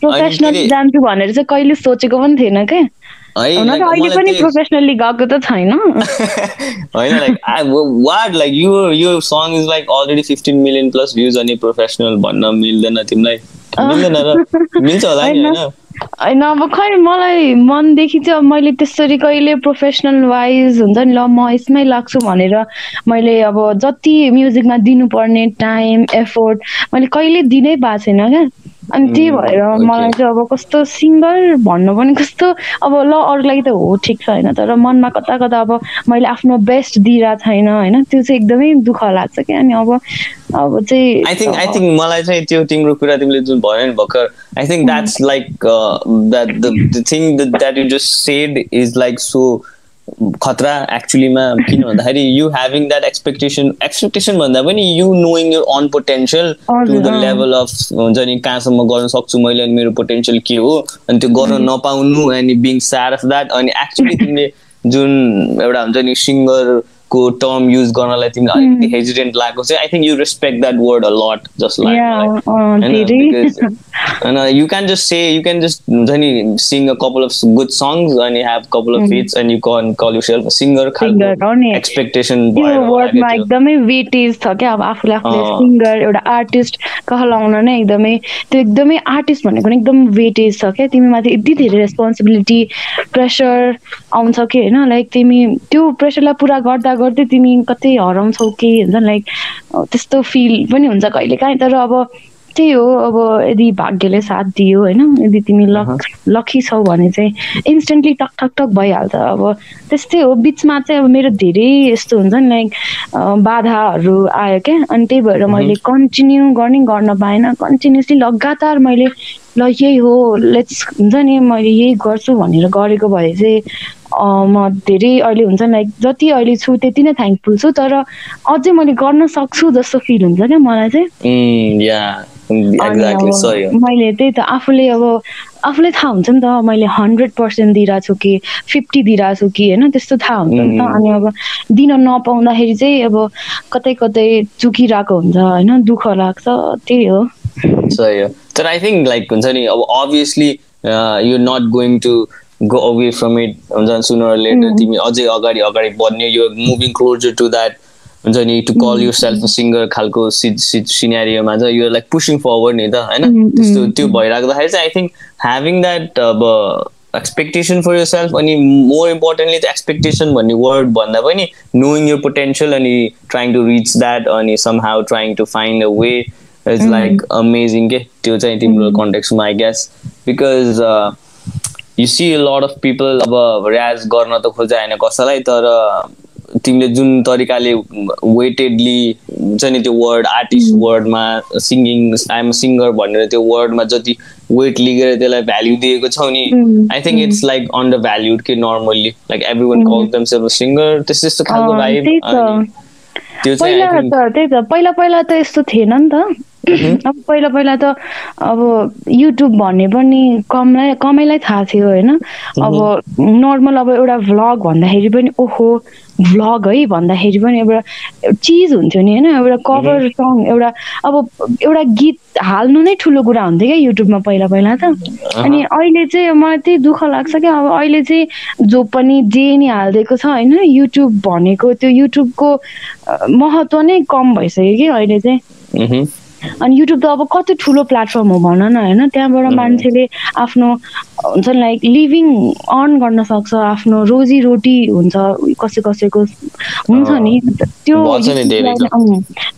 प्रोफेसनल जान्छु भनेर चाहिँ कहिले सोचेको पनि थिएन क्या। अहिले पनि गएको त छैन। *laughs* होइन लाइक वाट लाइक यो यो song is like already fifteen million plus views अनि प्रोफेसनल भन्न मिल्दैन तिमीलाई मिल्दैन र मिल्छ होला नि होइन। होइन अब खै मलाई मनदेखि चाहिँ अब मैले त्यसरी कहिले प्रोफेसनल वाइज हुन्छ नि ल म यसमै लाग्छु भनेर मैले अब जति म्युजिकमा दिनुपर्ने टाइम एफोर्ट मैले कहिले दिनै भएको छैन क्या। अनि त्यही भएर मलाई चाहिँ अब कस्तो सिङ्गर भन्नु पनि कस्तो अब ल अरूलाई त हो ठिक छ होइन तर मनमा कता कता अब मैले आफ्नो बेस्ट दिइरहेको छैन होइन त्यो चाहिँ एकदमै दुःख लाग्छ क्या। अनि अब अब चाहिँ आई थिङ्क आई थिङ्क मलाई चाहिँ त्यो तिम्रो कुरा तिमीले जुन भन्यो नि भर्खर I think that's like that the thing that you just said is like so खतरा एक्चुलीमा किन भन्दाखेरि you having that expectation expectation भन्दा पनि you knowing your own potential to the level of हुन्छ नि कहाँसम्म गर्न सक्छु मैले अनि मेरो पोटेन्सियल के हो अनि त्यो गर्न नपाउनु अनि बिङ स्याड अफ द्याट अनि एक्चुली तिमीले जुन एउटा हुन्छ नि सिङ्गर को टर्म युज गर्नलाई तिमीलाई अलिकति हेजिटेन्ट लागेको चाहिँ I think you respect that word a lot just like होइन you can just say you can just हुन्छ नि sing a couple of good songs अनि have couple of hits and you can call yourself singer expectation वर्डमा एकदमै weightage छ क्या। अब आफूले आफूले सिङ्गर एउटा आर्टिस्ट कहलाउन नै एकदमै त्यो एकदमै आर्टिस्ट भनेको नै एकदम वेटेज छ क्या। तिमी माथि यति धेरै रेस्पोन्सिबिलिटी प्रेसर आउँछ कि होइन? लाइक तिमी त्यो प्रेसरलाई पुरा गर्दा गर्दै तिमी कतै हराउँछौ कि हुन्छ लाइक त्यस्तो फिल पनि हुन्छ कहिले काहीँ। तर अब त्यही हो अब यदि भाग्यले साथ दियो होइन यदि तिमी लक लकी छौ भने चाहिँ इन्स्टेन्टली टक ठक टक भइहाल्छ। अब त्यस्तै हो बिचमा चाहिँ अब मेरो धेरै यस्तो हुन्छ नि लाइक बाधाहरू आयो क्या। अनि त्यही भएर मैले कन्टिन्यू गर्ने गर्न पाएन कन्टिन्युसली लगातार मैले ल यही हो लेट्स हुन्छ नि मैले यही गर्छु भनेर गरेको भए चाहिँ म धेरै अहिले हुन्छ लाइक जति अहिले छु त्यति नै थ्याङ्कफुल छु तर अझै मैले गर्न सक्छु जस्तो फिल हुन्छ क्या मलाई चाहिँ। मैले त्यही त आफूले अब आफूलाई थाहा हुन्छ नि त मैले हन्ड्रेड पर्सेन्ट दिइरहेको छु कि फिफ्टी दिइरहेको छु कि होइन त्यस्तो थाहा हुन्छ नि त। अनि अब दिन नपाउँदाखेरि चाहिँ अब कतै कतै चुकिरहेको हुन्छ होइन दुःख लाग्छ त्यही हो। सही हो। तर आई थिङ्क लाइक हुन्छ नि अब obviously you not going to go away from it हुन्छ sooner or later. तिमी अझै अगाडि अगाडि बढ्ने यो मुभिङ क्लोजर टु द्याट हुन्छ नि to call yourself singer खालको सिनेरियोमा चाहिँ यो लाइक पुसिङ फरवर्ड नि त होइन त्यस्तो त्यो भइराख्दाखेरि चाहिँ आई थिङ्क ह्याभिङ द्याट अब एक्सपेक्टेसन फर यर सेल्फ अनि मोर इम्पोर्टेन्टली चाहिँ एक्सपेक्टेसन भन्ने वर्ड भन्दा पनि नोइङ यर पोटेन्सियल अनि ट्राइङ टु रिच द्याट अनि somehow trying to find a way is like amazing के त्यो चाहिँ तिम्रो कन्टेक्समा I guess because you see lot of people अब रियाज गर्न त खोजा होइन कसैलाई तर तिमीले जुन तरिकाले वेटेडली हुन्छ नि त्यो वर्ड आर्टिस्ट वर्डमा सिङ्गिङ आइएम सिङ्गर भनेर त्यो वर्डमा जति वेट लिएर त्यसलाई भ्याल्यु दिएको छौ नि I think it's like undervalued के normally like every one call themself singer त्यस्तो त्यस्तो खालको भाइ त्यो चाहिँ त्यही त। पहिला पहिला त यस्तो थिएन नि त। अब पहिला पहिला त अब युट्युब भन्ने पनि कमलाई कमैलाई थाहा थियो होइन। अब नर्मल अब एउटा भ्लग भन्दाखेरि पनि ओहो भ्लग है भन्दाखेरि पनि एउटा चिज हुन्थ्यो नि होइन। एउटा कभर सङ एउटा अब एउटा गीत हाल्नु नै ठुलो कुरा हुन्थ्यो क्या युट्युबमा पहिला पहिला त। अनि अहिले चाहिँ मलाई त्यही दुःख लाग्छ क्या। अब अहिले चाहिँ जो पनि जे नि हालिदिएको छ होइन युट्युब भनेको त्यो युट्युबको महत्त्व नै कम भइसक्यो कि अहिले चाहिँ। अनि युट्युब त अब कति ठुलो प्लेटफर्म हो भन न होइन? त्यहाँबाट मान्छेले आफ्नो हुन्छ लाइक लिभिङ अर्न गर्न सक्छ आफ्नो रोजी रोटी हुन्छ कसै कसैको हुन्छ नि। त्यो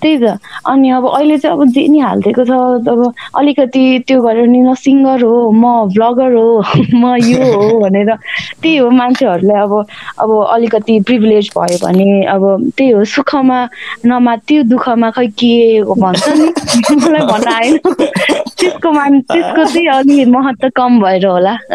त्यही त। अनि अब अहिले चाहिँ अब जे नि हालिदिएको छ अब अलिकति त्यो गरेर नि म सिङ्गर हो म भ्लगर हो *laughs* म यो हो भनेर। त्यही हो मान्छेहरूले अब अब अलिकति प्रिभिलेज भयो भने अब त्यही हो सुखमा नमा त्यो दुःखमा खै के भन्छ नि। मलाई भन्न आएन त्यसको मान त्यसको चाहिँ अलि महत्त्व कम भएर होला। *laughs*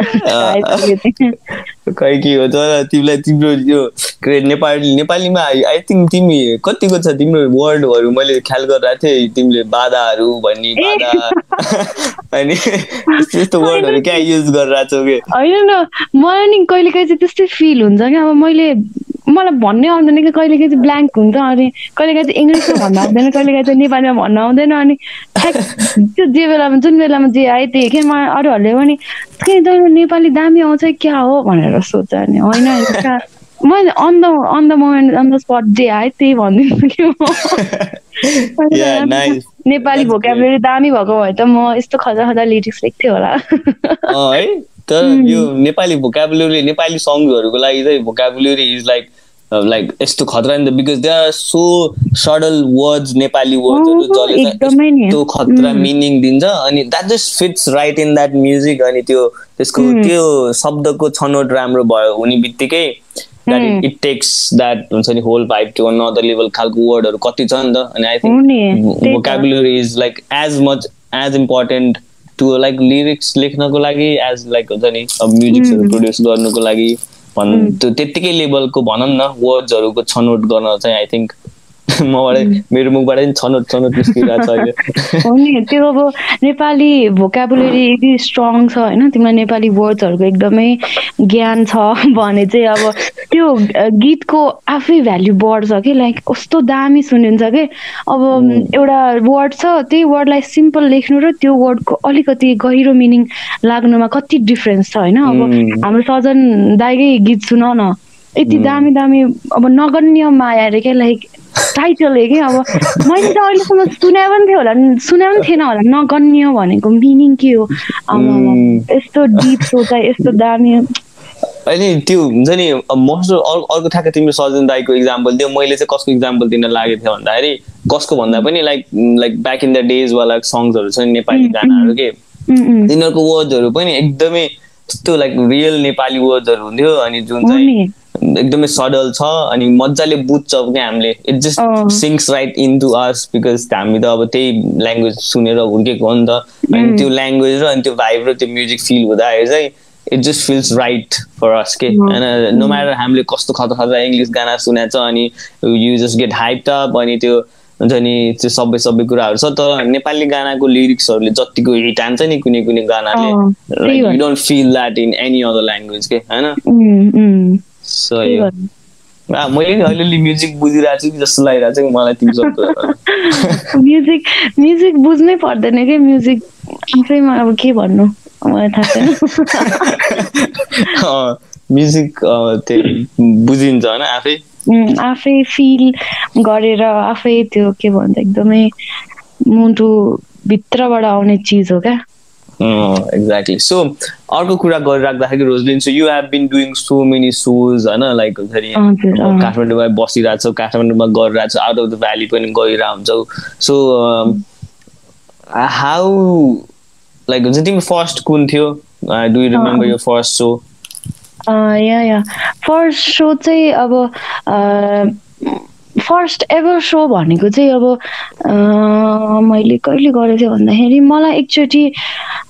खै के हो तर तिमीलाई तिम्रो यो नेपाली नेपालीमा आई थिङ्क तिमी कतिको छ तिम्रो वर्डहरू? मैले ख्याल गरिरहेको थिएँ तिमीले बाधाहरू भन्ने बाधा। *laughs* अनि यस्तो यस्तो *laughs* वर्डहरू क्या युज गरिरहेको छौ कि? होइन न मलाई नि कहिलेकाहीँ चाहिँ त्यस्तै फिल हुन्छ क्या। अब मैले मलाई भन्नै आउँदैन कि कहिलेकाहीँ चाहिँ ब्ल्याङ्क हुन्छ। अनि कहिलेकाहीँ चाहिँ इङ्ग्लिसमा भन्न आउँदैन कहिलेकाहीँ चाहिँ नेपालीमा भन्न आउँदैन। अनि त्यो जे बेलामा जुन बेलामा जे आयो त्यही के मलाई अरूहरूले पनि के तैँले नेपाली दामी आउँछ क्या हो? भनेर सोध्छ अनि होइन मैले on the on the moment on the spot जे आयो त्यही भनिदिन्छु कि म. *laughs* नेपाली भोकाबुलरी दामी भएको भए त म यस्तो खजा खजा लिरिक्स लेख्थेँ होला। है? तर *laughs* यो नेपाली भोकाबुलरी नेपाली सङ्ग्सहरूको लागि चाहिँ भोकाबुलरी इज लाइक लाइक यस्तो खतरा नि त because they are so subtle words Nepali वर्ड्सहरू जसले। यस्तो खतरा मिनिङ दिन्छ अनि that just fits right in that music अनि त्यो त्यसको त्यो शब्दको छनौट राम्रो भयो हुने बित्तिकै द्याट इट टेक्स द्याट हुन्छ नि whole vibe to another level खालको वर्डहरू कति छ नि त अनि I think vocabulary is like as much as important to like lyrics लेख्नको लागि एज लाइक हुन्छ नि अब म्युजिक्सहरू प्रड्युस गर्नुको लागि। भन् त्यो त्यत्तिकै लेभलको भनौँ न वर्ड्सहरूको छनौट गर्न चाहिँ आई थिङ्क *laughs* मबाट मेरो मुखबाट छनौट छनौट निस्किरहेको छ अहिले। *laughs* हो नि त्यो अब नेपाली भोकाबुलरी यदि स्ट्रङ छ होइन तिमीलाई नेपाली वर्ड्सहरूको एकदमै ज्ञान छ *laughs* भने चाहिँ अब त्यो गीतको आफै भ्याल्यु बढ्छ कि लाइक कस्तो दामी सुनिन्छ कि। अब एउटा वर्ड छ त्यही वर्डलाई सिम्पल लेख्नु र त्यो वर्डको अलिकति गहिरो मिनिङ लाग्नुमा कति डिफ्रेन्स छ होइन। अब. हाम्रो सजन दाइकै गीत सुन न। यति दामी दामी अब नगण्य माया अरे क्या लाइक टाइटल के अब मैले त अहिलेसम्म सुने पनि थियो होला। सुने पनि थिएन होला। नगण्य भनेको मिनिङ के हो. यस्तो डिप सोचाइ यस्तो दामी अनि त्यो हुन्छ नि मस्तो अर्को ठ्याक्क तिम्रो सजन दाईको इक्जाम्पल दियो। मैले चाहिँ कसको इक्जाम्पल दिन लागेको थियो भन्दाखेरि कसको भन्दा पनि like like back in the days वाला सङ्ग्सहरू छ नि नेपाली गानाहरू के? तिनीहरूको वर्ड्सहरू पनि एकदमै त्यस्तो लाइक रियल नेपाली वर्ड्सहरू हुन्थ्यो। अनि जुन चाहिँ एकदमै सडल छ अनि मजाले बुझ्छ क्या हामीले. It just. Sings right into us because हामी त अब त्यही ल्याङ्ग्वेज सुनेर हुर्केको हो नि त। अनि त्यो ल्याङ्ग्वेज र अनि त्यो भाइब र त्यो म्युजिक फिल हुँदाखेरि चाहिँ it just feels right for us के। होइन नो म्याटर हामीले कस्तो खतरा खतरा इङ्ग्लिस गाना सुनेको छ अनि you just get hype up अनि त्यो हुन्छ नि त्यो सबै सबै कुराहरू छ तर नेपाली गानाको लिरिक्सहरूले जतिको हिट हान्छ नि कुनै कुनै गानाले। You don't feel that in any other language के होइन? मैले अलिअलि म्युजिक बुझिरहेको छु कि जस्तो लागिरहेको छ कि मलाई तिम्रो कुराहरू। म्युजिक म्युजिक बुझ्नै पर्दैन कि? म्युजिक आफैमा अब के भन्नु? मलाई थाहा छैन। म्युजिक त्यो बुझिन्छ होइन आफै? आफै फिल गरेर आफै त्यो के भन्छ एकदमै मुटु भित्रबाट आउने चिज हो क्या? एक्ज्याक्टली सो अर्को कुरा गरिराख्दाखेरि Roselyn so you have been doing so many shows होइन? लाइक हुन्छ नि। काठमाडौँमा बसिरहेको छौ काठमाडौँमा गरिरहेको छौ आउट अफ द भ्याली पनि गइरहेको हुन्छौ सो हाउ लाइक हुन्छ तिम्रो फर्स्ट कुन थियो? डु यु रिमेम्बर यो first show yeah yeah. First show चाहिँ अब फर्स्ट एभर सो भनेको चाहिँ अब मैले कहिले गरेको थिएँ भन्दाखेरि मलाई एकचोटि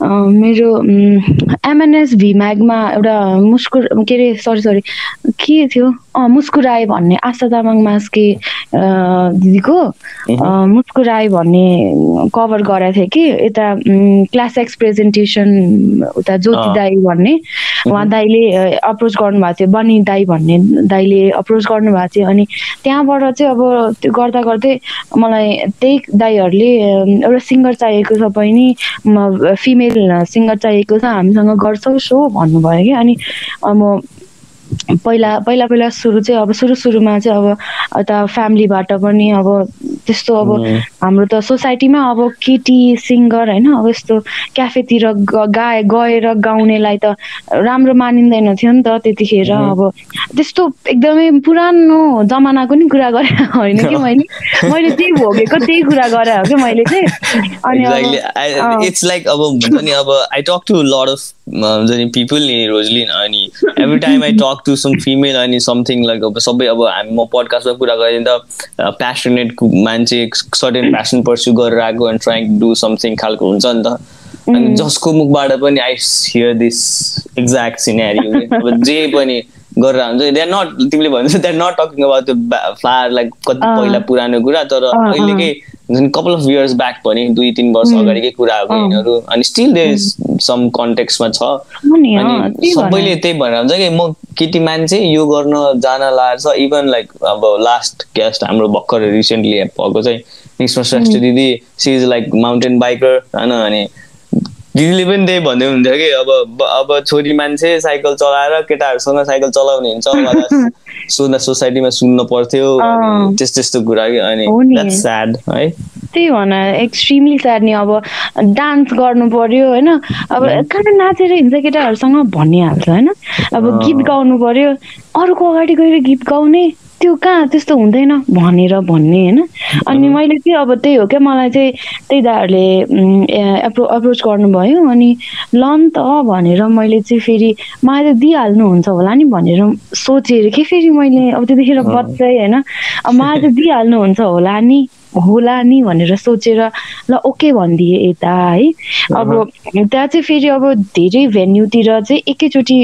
मेरो एमएनएस भीम्यागमा एउटा मुस्कुर के अरे सरी सरी के थियो? अँ मुस्कुराए भन्ने आशा तामाङ मास्के दिदीको मुस्कुराए भन्ने कभर गरेको थिएँ कि यता क्लास एक्स प्रेजेन्टेसन उता ज्योति। दाई भन्ने उहाँ। दाईले अप्रोच गर्नुभएको थियो बनी दाई भन्ने दाईले अप्रोच गर्नुभएको थियो अनि त्यहाँबाट चाहिँ अब त्यो गर्दा गर्दै मलाई त्यही दाईहरूले एउटा सिङ्गर चाहिएको छ बहिनी फिमेल सिङ्गर चाहिएको छ हामीसँग गर्छौ सो भन्नुभयो कि। अनि म पहिला पहिला पहिला सुरु चाहिँ अब सुरु सुरुमा चाहिँ अब यता फ्यामिलीबाट पनि अब त्यस्तो अब. हाम्रो त सोसाइटीमा अब केटी सिङ्गर होइन अब यस्तो क्याफेतिर गाए गएर गाउनेलाई त राम्रो मानिँदैन थियो नि त त्यतिखेर अब त्यस्तो एकदमै पुरानो जमानाको नि कुरा गरे *laughs* होइन कि मैले? मैले त्यही भोगेको त्यही कुरा गरे हो कि मैले चाहिँ? अनि it's like अब हुन्छ नि अब lot of uh, हुन्छ नि रोजलिन अनि every time I talk to some female अनि something like अब सबै अब हामी म पडकास्टमा कुरा गरेँ त प्यासनेट मान्छे सर्टेन प्यासन पर्स्यु गरेर आएको एन्ड ट्राइङ डु समथिङ खालको हुन्छ नि त। अनि जसको मुखबाट पनि I hear this exact scenery अब जे पनि गरेर हुन्छ दे नट तिमीले भन्छ they are not talking about त्यो फ्लावर लाइक कति पहिला पुरानो कुरा तर अहिलेकै जुन कपाल अफ इयर्स ब्याक पनि दुई तिन वर्ष अगाडिकै कुरा हो यिनीहरू अनि स्टिल दे सम कन्टेक्समा छ। अनि सबैले त्यही भनेर हुन्छ कि म केटी मान्छे यो गर्न जान लाग्छ इभन लाइक अब लास्ट गेस्ट हाम्रो भर्खर रिसेन्टली भएको चाहिँ निस्मा श्रेष्ठ दिदी she is like mountain biker होइन अनि दिदीले पनि त्यही भन्दै हुन्थ्यो कि अब अब छोरी मान्छे साइकल चलाएर केटाहरूसँग साइकल चलाउने हुन्छ। *laughs* सोध्दा सोसाइटीमा सुन्नु पर्थ्यो त्यस्तो त्यस्तो कुरा कि अनि स्याड है। त्यही भन एक्सट्रिमली स्याड नि अब डान्स गर्नु पर्यो होइन। अब कहाँ नाचेर हिँड्छ केटाहरूसँग भनिहाल्छ होइन। अब गीत गाउनु पर्यो अरूको अगाडि गएर गीत गाउने। त्यो कहाँ त्यस्तो हुँदैन भनेर भन्ने होइन? अनि मैले चाहिँ अब त्यही हो क्या मलाई चाहिँ त्यही दाहरूले एप्रो अप्रोच गर्नुभयो। अनि ल नि त भनेर मैले चाहिँ फेरि मलाई त दिइहाल्नुहुन्छ होला नि भनेर सोचेर कि फेरि मैले अब त्यतिखेर बच्चै होइन? अब मलाई त दिइहाल्नुहुन्छ होला नि होला नि भनेर सोचेर ल ओके भनिदिएँ यता है? अब त्यहाँ चाहिँ फेरि अब धेरै भेन्यूतिर चाहिँ एकैचोटि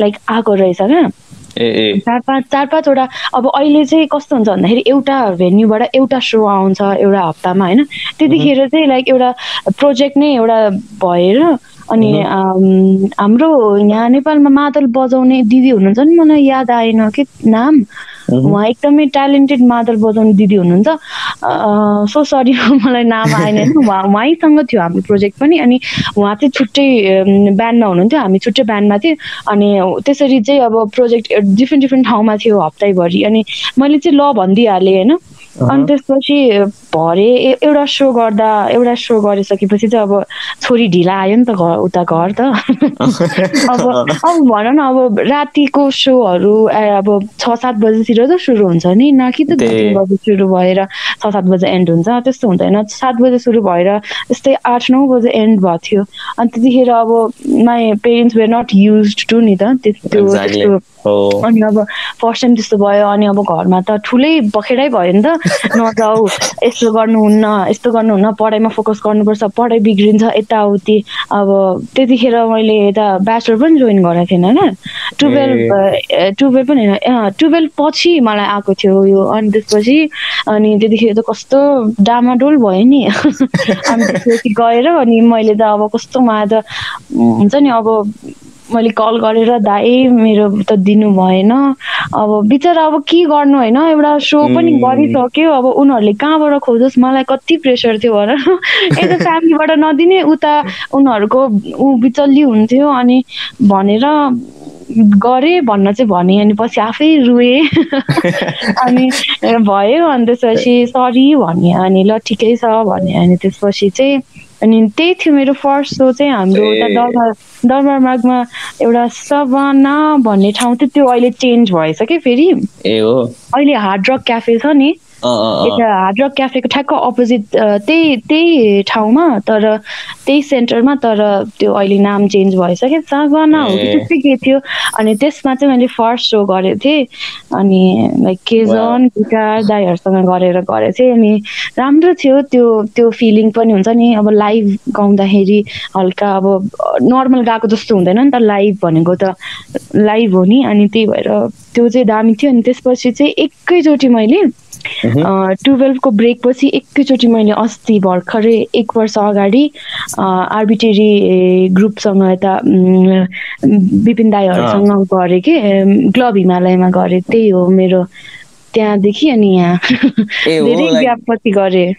लाइक आएको रहेछ क्या। चार पाँच चार पाँचवटा अब अहिले चाहिँ कस्तो हुन्छ भन्दाखेरि एउटा भेन्यूबाट एउटा सो आउँछ एउटा हप्तामा होइन? त्यतिखेर चाहिँ लाइक एउटा प्रोजेक्ट नै एउटा भएर अनि हाम्रो यहाँ नेपालमा मादल बजाउने दिदी हुनुहुन्छ नि मलाई याद आएन कि नाम? उहाँ एकदमै ट्यालेन्टेड मादल बजाउने दिदी हुनुहुन्छ। सो सरी *laughs* मलाई नाम आएन उहाँ उहाँसँग थियो हाम्रो प्रोजेक्ट पनि। अनि उहाँ चाहिँ छुट्टै ब्यान्डमा हुनुहुन्थ्यो। हामी छुट्टै ब्यान्डमा थियो। अनि त्यसरी चाहिँ अब प्रोजेक्ट डिफ्रेन्ट डिफ्रेन्ट ठाउँमा थियो हप्तैभरि। अनि मैले चाहिँ ल भनिदिइहालेँ होइन? अनि त्यसपछि भरे एउटा सो गर्दा एउटा सो गरिसकेपछि चाहिँ अब छोरी ढिला आयो नि त घर उता घर त। *laughs* अब अब भन न अब रातिको सोहरू अब छ सात बजीतिर त सुरु हुन्छ नि। न कि त तिन बजी सुरु भएर छ सात बजे एन्ड हुन्छ। त्यस्तो हुँदैन। सात बजे सुरु भएर यस्तै आठ नौ बजे एन्ड भएको थियो। अनि त्यतिखेर अब my parents were not use to नि त। त्यस्तो। अनि अब फर्स्ट टाइम त्यस्तो भयो। अनि अब घरमा त ठुलै बखेडै भयो नि त। नजाऊ। यस्तो गर्नुहुन्न यस्तो गर्नुहुन्न पढाइमा फोकस गर्नुपर्छ पढाइ बिग्रिन्छ यताउति। अब त्यतिखेर मैले यता ब्याचलर पनि जोइन गरेको थिएन होइन। टुवेल्भ टुवेल्भ पनि होइन टुवेल्भ पछि मलाई आएको थियो यो अनि त्यसपछि अनि त्यतिखेर त कस्तो डामाडोल भयो नि। *laughs* अनि त्यसपछि गएर अनि मैले त अब कस्तो मलाई त हुन्छ नि अब मैले कल गरेर दाइ मेरो त दिनु भएन। अब बिचरा अब के गर्नु होइन? एउटा सो पनि गरिसक्यो। अब उनीहरूले कहाँबाट खोजोस्? मलाई कति प्रेसर थियो भन *laughs* यता फ्यामिलीबाट नदिने उता उनीहरूको ऊ बिचल्ली हुन्थ्यो अनि भनेर गरेँ भन्न चाहिँ भने। अनि पछि आफै रुएँ। *laughs* अनि भयो। अनि त्यसपछि सरी भने। अनि ल ठिकै छ भने। अनि त्यसपछि चाहिँ अनि त्यही थियो मेरो फर्स्ट सो चाहिँ हाम्रो उता दरबार दरबार मार्गमा एउटा सबाना भन्ने ठाउँ थियो त्यो अहिले चेन्ज भएछ कि फेरि? ए हो। अहिले हार्ड रक क्याफे छ नि। यता हार्ड रक क्याफेको ठ्याक्क अपोजिट त्यही त्यही ठाउँमा तर त्यही सेन्टरमा तर त्यो अहिले नाम चेन्ज भएछ क्या सागवाना हो कि त्यस्तै के थियो अनि त्यसमा चाहिँ मैले फर्स्ट सो गरेको थिएँ अनि लाइक केजन गिटार दाईहरूसँग गरेर गरेको थिएँ अनि राम्रो थियो त्यो त्यो फिलिङ पनि हुन्छ नि अब लाइभ गाउँदाखेरि हल्का अब नर्मल गएको जस्तो हुँदैन नि त लाइभ भनेको त लाइभ हो नि अनि त्यही भएर त्यो चाहिँ दामी थियो अनि त्यसपछि चाहिँ एकैचोटि मैले टुवेल्भको ब्रेक पछि एकैचोटि मैले अस्ति भर्खरै एक वर्ष अगाडि आर्बिटेरी ग्रुपसँग यता विपिन दाईहरूसँग गरेँ कि क्लब हिमालयमा गरेँ। त्यही हो मेरो त्यहाँदेखि अनि यहाँ। धेरै ग्यापपछि गरेँ।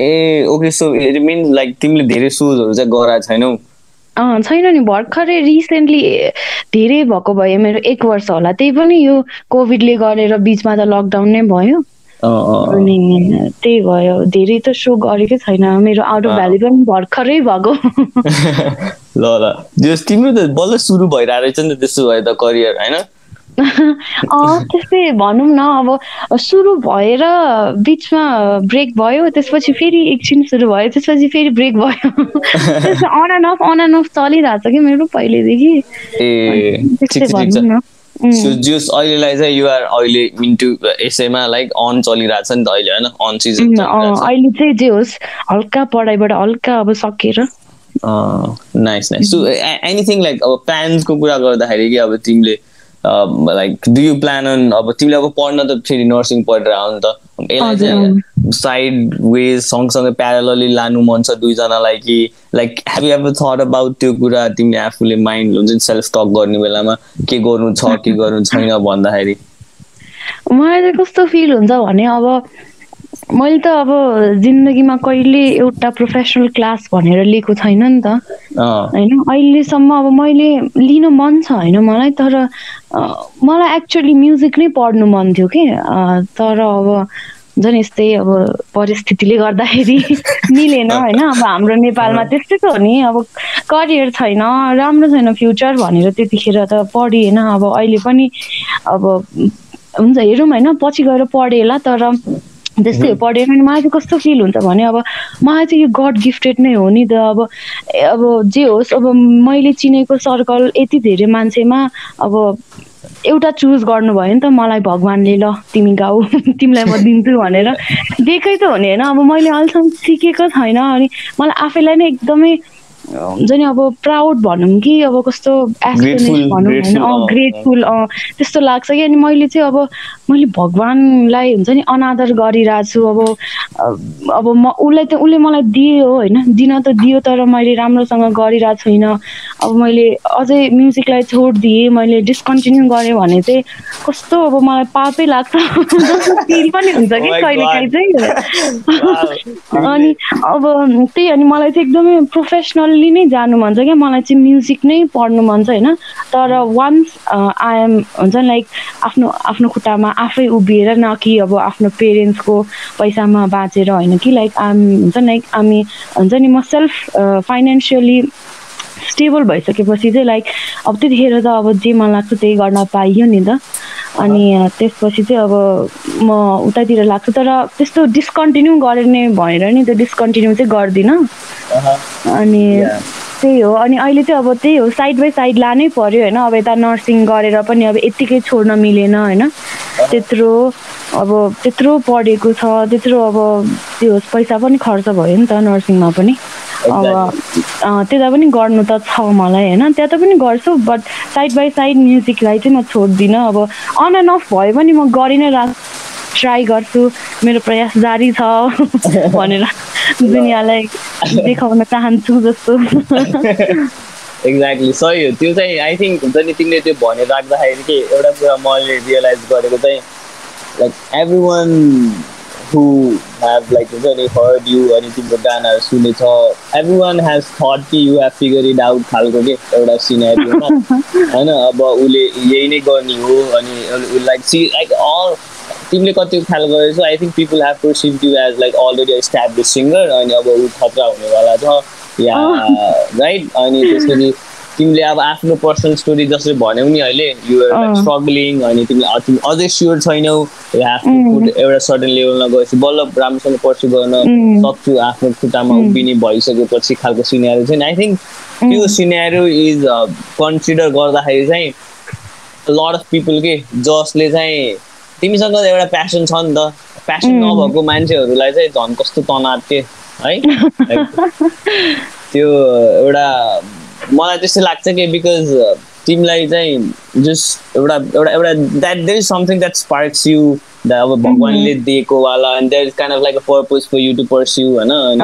ए okay so it means like तिमीले धेरै सुजहरू चाहिँ गराएको छैनौ? छैन नि भर्खरै रिसेन्टली धेरै भएको भयो। मेरो एक वर्ष होला। त्यही पनि यो कोभिडले गरेर बिचमा त लकडाउन नै भयो। अनि त्यही भयो। धेरै त सो गरेकै छैन। मेरो आउट अफ भ्याली पनि भर्खरै भएको। *laughs* ल ल। तिम्रो त बल्ल सुरु भइरहेको रहेछ नि त त्यसो भए त करियर होइन? त्यस्तै भनौँ न। अब सुरु भएर बिचमा ब्रेक भयो। त्यसपछि फेरि एकछिन सुरु भयो। त्यसपछि फेरि ब्रेक भयो। On and off on and off चलिरहेको छ कि मेरो पहिलेदेखि? न जुस अहिलेलाई चाहिँ युआर अहिले इन्टु यसैमा लाइक अन चलिरहेछ नि त अहिले होइन अन सिजन अहिले चाहिँ जे होस् हल्का पढाइबाट हल्का अब सकेर nice nice so anything like अब प्लान्सको कुरा गर्दाखेरि कि अब तिमीले like do you plan on अब तिमीले अब पढ्न त फेरि नर्सिङ पढेर आउनु त। यसलाई चाहिँ साइड वेज सँगसँगै प्यारलली लानु मन छ दुईजनालाई कि like have you ever thought about त्यो कुरा तिमीले आफूले माइन्ड हुन्छ नि सेल्फ टक गर्ने बेलामा? के गर्नु छ के गर्नु छैन भन्दाखेरि? मलाई चाहिँ कस्तो फिल हुन्छ भने अब मैले त अब जिन्दगीमा कहिले एउटा प्रोफेसनल क्लास भनेर लिएको छैन नि त। होइन अहिलेसम्म अब मैले लिन मन छ होइन मलाई? तर मलाई एक्चुअली म्युजिक नै पढ्नु मन थियो कि? तर अब झन् यस्तै अब परिस्थितिले गर्दाखेरि *laughs* मिलेन होइन। अब हाम्रो नेपालमा त्यस्तै त हो नि। अब करियर छैन राम्रो छैन फ्युचर भनेर त्यतिखेर त पढिएन। अब अहिले पनि अब हुन्छ हेरौँ होइन पछि गएर पढेला तर त्यस्तै हो पढेर अनि मलाई चाहिँ कस्तो फिल हुन्छ भने अब मलाई चाहिँ यो गड गिफ्टेड नै हो नि त। अब अब जे होस् अब मैले चिनेको सर्कल यति धेरै मान्छेमा अब एउटा चुज गर्नुभयो नि त मलाई भगवान्ले ल तिमी गाऊ *laughs* तिमीलाई म दिन्छु भनेर। दिएकै त हो नि होइन अब मैले अहिलेसम्म सिकेको छैन अनि मलाई आफैलाई नै एकदमै हुन्छ नि अब प्राउड भनौँ कि अब कस्तो एस्पिरेस भनौँ होइन। ग्रेटफुल त्यस्तो लाग्छ कि। अनि मैले चाहिँ अब मैले भगवान्लाई हुन्छ नि अनादर गरिरहेको छु। अब अब म उसलाई त उसले मलाई दियो होइन। दिन त दियो तर मैले राम्रोसँग गरिरहेको छुइनँ। अब मैले अझै म्युजिकलाई छोडिदिएँ मैले डिस्कन्टिन्यू गरेँ भने चाहिँ कस्तो अब मलाई पापै लाग्छ। *laughs* फिल पनि हुन्छ कि oh कहिले काहीँ चाहिँ। *laughs* अनि अब त्यही अनि मलाई चाहिँ एकदमै प्रोफेसनल फुल्ली नै जानु मन छ क्या। मलाई चाहिँ म्युजिक नै पढ्नु मन छ होइन। तर वान्स आइएम हुन्छ लाइक आफ्नो आफ्नो खुट्टामा आफै उभिएर न कि अब आफ्नो पेरेन्ट्सको पैसामा बाँचेर होइन कि लाइक आम हुन्छ लाइक हामी हुन्छ नि म सेल्फ फाइनेन्सियली स्टेबल भइसकेपछि चाहिँ लाइक अब त्यतिखेर त अब जे मन लाग्छ त्यही गर्न पाइयो नि त। अनि त्यसपछि चाहिँ अब म उतातिर लाग्छु। तर त्यस्तो डिस्कन्टिन्यू गर्ने भएर नि त्यो डिस्कन्टिन्यू चाहिँ गर्दिनँ। अनि त्यही हो। अनि अहिले चाहिँ अब त्यही हो। साइड बाई साइड लानै पऱ्यो होइन? अब यता नर्सिङ गरेर पनि अब यत्तिकै छोड्न मिलेन होइन? त्यत्रो अब त्यत्रो पढेको छ त्यत्रो अब त्यो पैसा पनि खर्च भयो नि त नर्सिङमा पनि। अब त्यता पनि गर्नु त छ मलाई होइन? त्यता पनि गर्छु बट साइड बाई साइड म्युजिकलाई चाहिँ म छोड्दिनँ। अब अन एन्ड अफ भयो भने म गरि नै राख ट्राई गर्छु। मेरो प्रयास जारी छ *laughs* भनेर दुनियाँलाई देखाउन चाहन्छु जस्तो। एक्ज्याक्टली सही हो त्यो चाहिँ आई थिङ्क हुन्छ नि तिमीले त्यो भनेर राख्दाखेरि के एउटा कुरा मैले रियलाइज गरेको चाहिँ like everyone who have like very heard you अनि तिम्रो गानाहरू सुनेछ एभ्री वान हेज थट कि you have figure it out खालको के एउटा सिनेरीमा होइन अब उसले यही नै गर्ने हो अनि लाइक सी लाइक अल तिमीले कति ख्याल गरेछौ I think people have perceive you as like already establish singer अनि अब ऊ खतरा हुनेवाला छ या राइट अनि त्यसपछि तिमीले अब आफ्नो पर्सनल स्टोरी जसरी भन्यौ नि अहिले युआर स्ट्रगलिङ अनि तिमीले अझै स्योर छैनौ एउटा सर्टन लेभलमा गएपछि बल्ल राम्रोसँग पर्सु गर्न सक्छु आफ्नो खुट्टामा उभिने भइसकेपछि खालको सिनेहरू चाहिँ आई थिङ्क त्यो सिनेहरू इज कन्सिडर गर्दाखेरि चाहिँ लड अफ पिपल के जसले चाहिँ तिमीसँग एउटा प्यासन छ नि त प्यासन नभएको मान्छेहरूलाई चाहिँ झन् कस्तो तनाव थिए है? *laughs* त्यो एउटा मलाई त्यस्तो लाग्छ कि बिकज uh, तिमीलाई चाहिँ जस्ट एउटा एउटा एउटा that there is something that sparks you अब भगवान्ले mm-hmm. दिएको वाला and there is kind of like a purpose for you to pursue होइन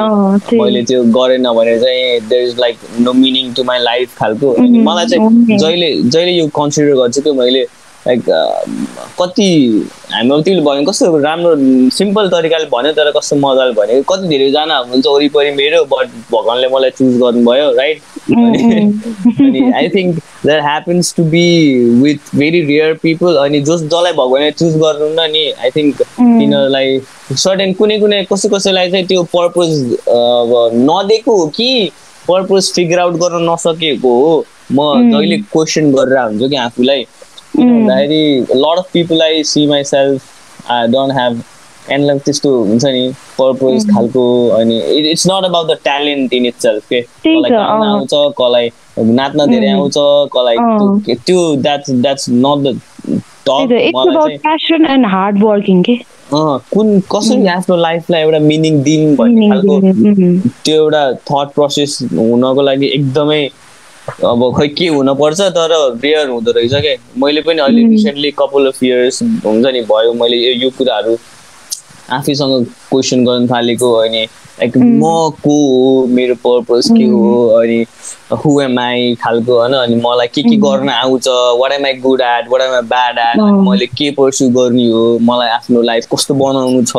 मैले त्यो गरेन भने चाहिँ there is like no meaning to my life खालको mm-hmm. मलाई चाहिँ जहिले जहिले यो कन्सिडर गर्छु कि मैले लाइक कति हाम्रो तिमीले भन्यो कस्तो राम्रो सिम्पल तरिकाले भन्यो तर कस्तो मजाले भन्यो। कति धेरैजना हुनुहुन्छ वरिपरि मेरो बट भगवान्ले मलाई चुज गर्नुभयो राइट अनि I think that happens to be with very rare people अनि जस जसलाई भगवान्ले चुज गर्नु न नि आई थिङ्क तिनीहरूलाई सर्टेन कुनै कुनै कसै कसैलाई चाहिँ त्यो पर्पज नदिएको हो कि पर्पज फिगर आउट गर्न नसकेको हो। म जहिले क्वेसन गरेर हुन्छु कि आफूलाई। भन्दाखेरि lot of people I see myself I don't have and त्यस्तो हुन्छ नि पर्पज खालको अनि it's not about the talent in itself के कसलाई गाउन आउँछ कसलाई नाच्न धेरै आउँछ कसलाई त्यो द्याट्स द्याट्स नट द कुन कसरी आफ्नो लाइफलाई एउटा मिनिङ दिउँ भन्ने खालको त्यो एउटा थट प्रोसेस हुनको लागि एकदमै अब खै के हुनपर्छ तर रेयर हुँदो रहेछ क्या मैले पनि अहिले रिसेन्टली कपाल अफ इयर्स हुन्छ नि भयो मैले यो कुराहरू आफैसँग क्वेसन गर्न थालेको अनि लाइक म को हो मेरो पर्पज के हो अनि हु एम आई खालको होइन अनि मलाई के के गर्न आउँछ what am I good at what am I bad at अँ। मैले के पर्स्यु गर्ने हो मलाई आफ्नो लाइफ कस्तो बनाउनु छ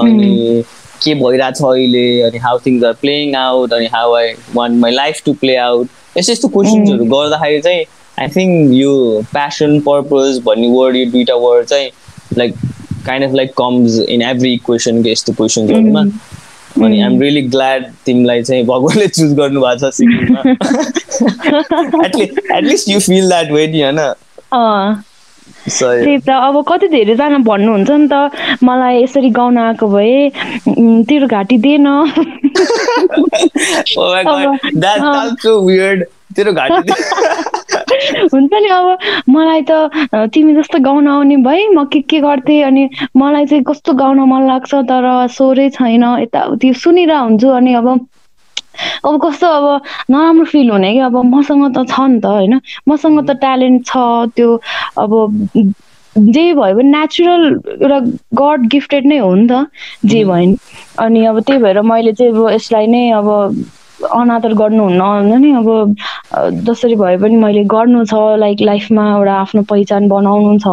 अनि के भइरहेछ अहिले अनि how things are playing out अनि how I want my life to play out यस्तो यस्तो क्वेसन्सहरू गर्दाखेरि चाहिँ आई थिङ्क यो प्यासन पर्पज भन्ने वर्ड यो दुइटा वर्ड चाहिँ like kind of like comes in every इक्वेसनको यस्तो क्वेसन्सहरूमा अनि आइएम रियली ग्ल्याड तिमीलाई चाहिँ भगवान्ले चुज गर्नुभएको छ सिक्किममा at least you feel that way नि होइन? त्यही त अब कति धेरैजना भन्नुहुन्छ नि त मलाई यसरी गाउन आएको भए तेरो घाँटी दिएन *laughs* oh *laughs* हुन्छ नि अब मलाई त तिमी जस्तो गाउन आउने भए म के के गर्थेँ? अनि मलाई चाहिँ कस्तो गाउन मन लाग्छ? तर स्वरै छैन। यताउति सुनिरह हुन्छु अनि अब अब कस्तो अब नराम्रो फिल हुने कि अब मसँग त छ नि त होइन? मसँग त ट्यालेन्ट छ त्यो अब जे भयो भने नेचुरल एउटा गड गिफ्टेड नै हो नि त जे भयो नि। अनि अब त्यही भएर मैले चाहिँ अब यसलाई नै अब अनादर गर्नुहुन्न होइन नि अब जसरी भए पनि मैले गर्नु छ लाइक लाइफमा एउटा आफ्नो पहिचान बनाउनु छ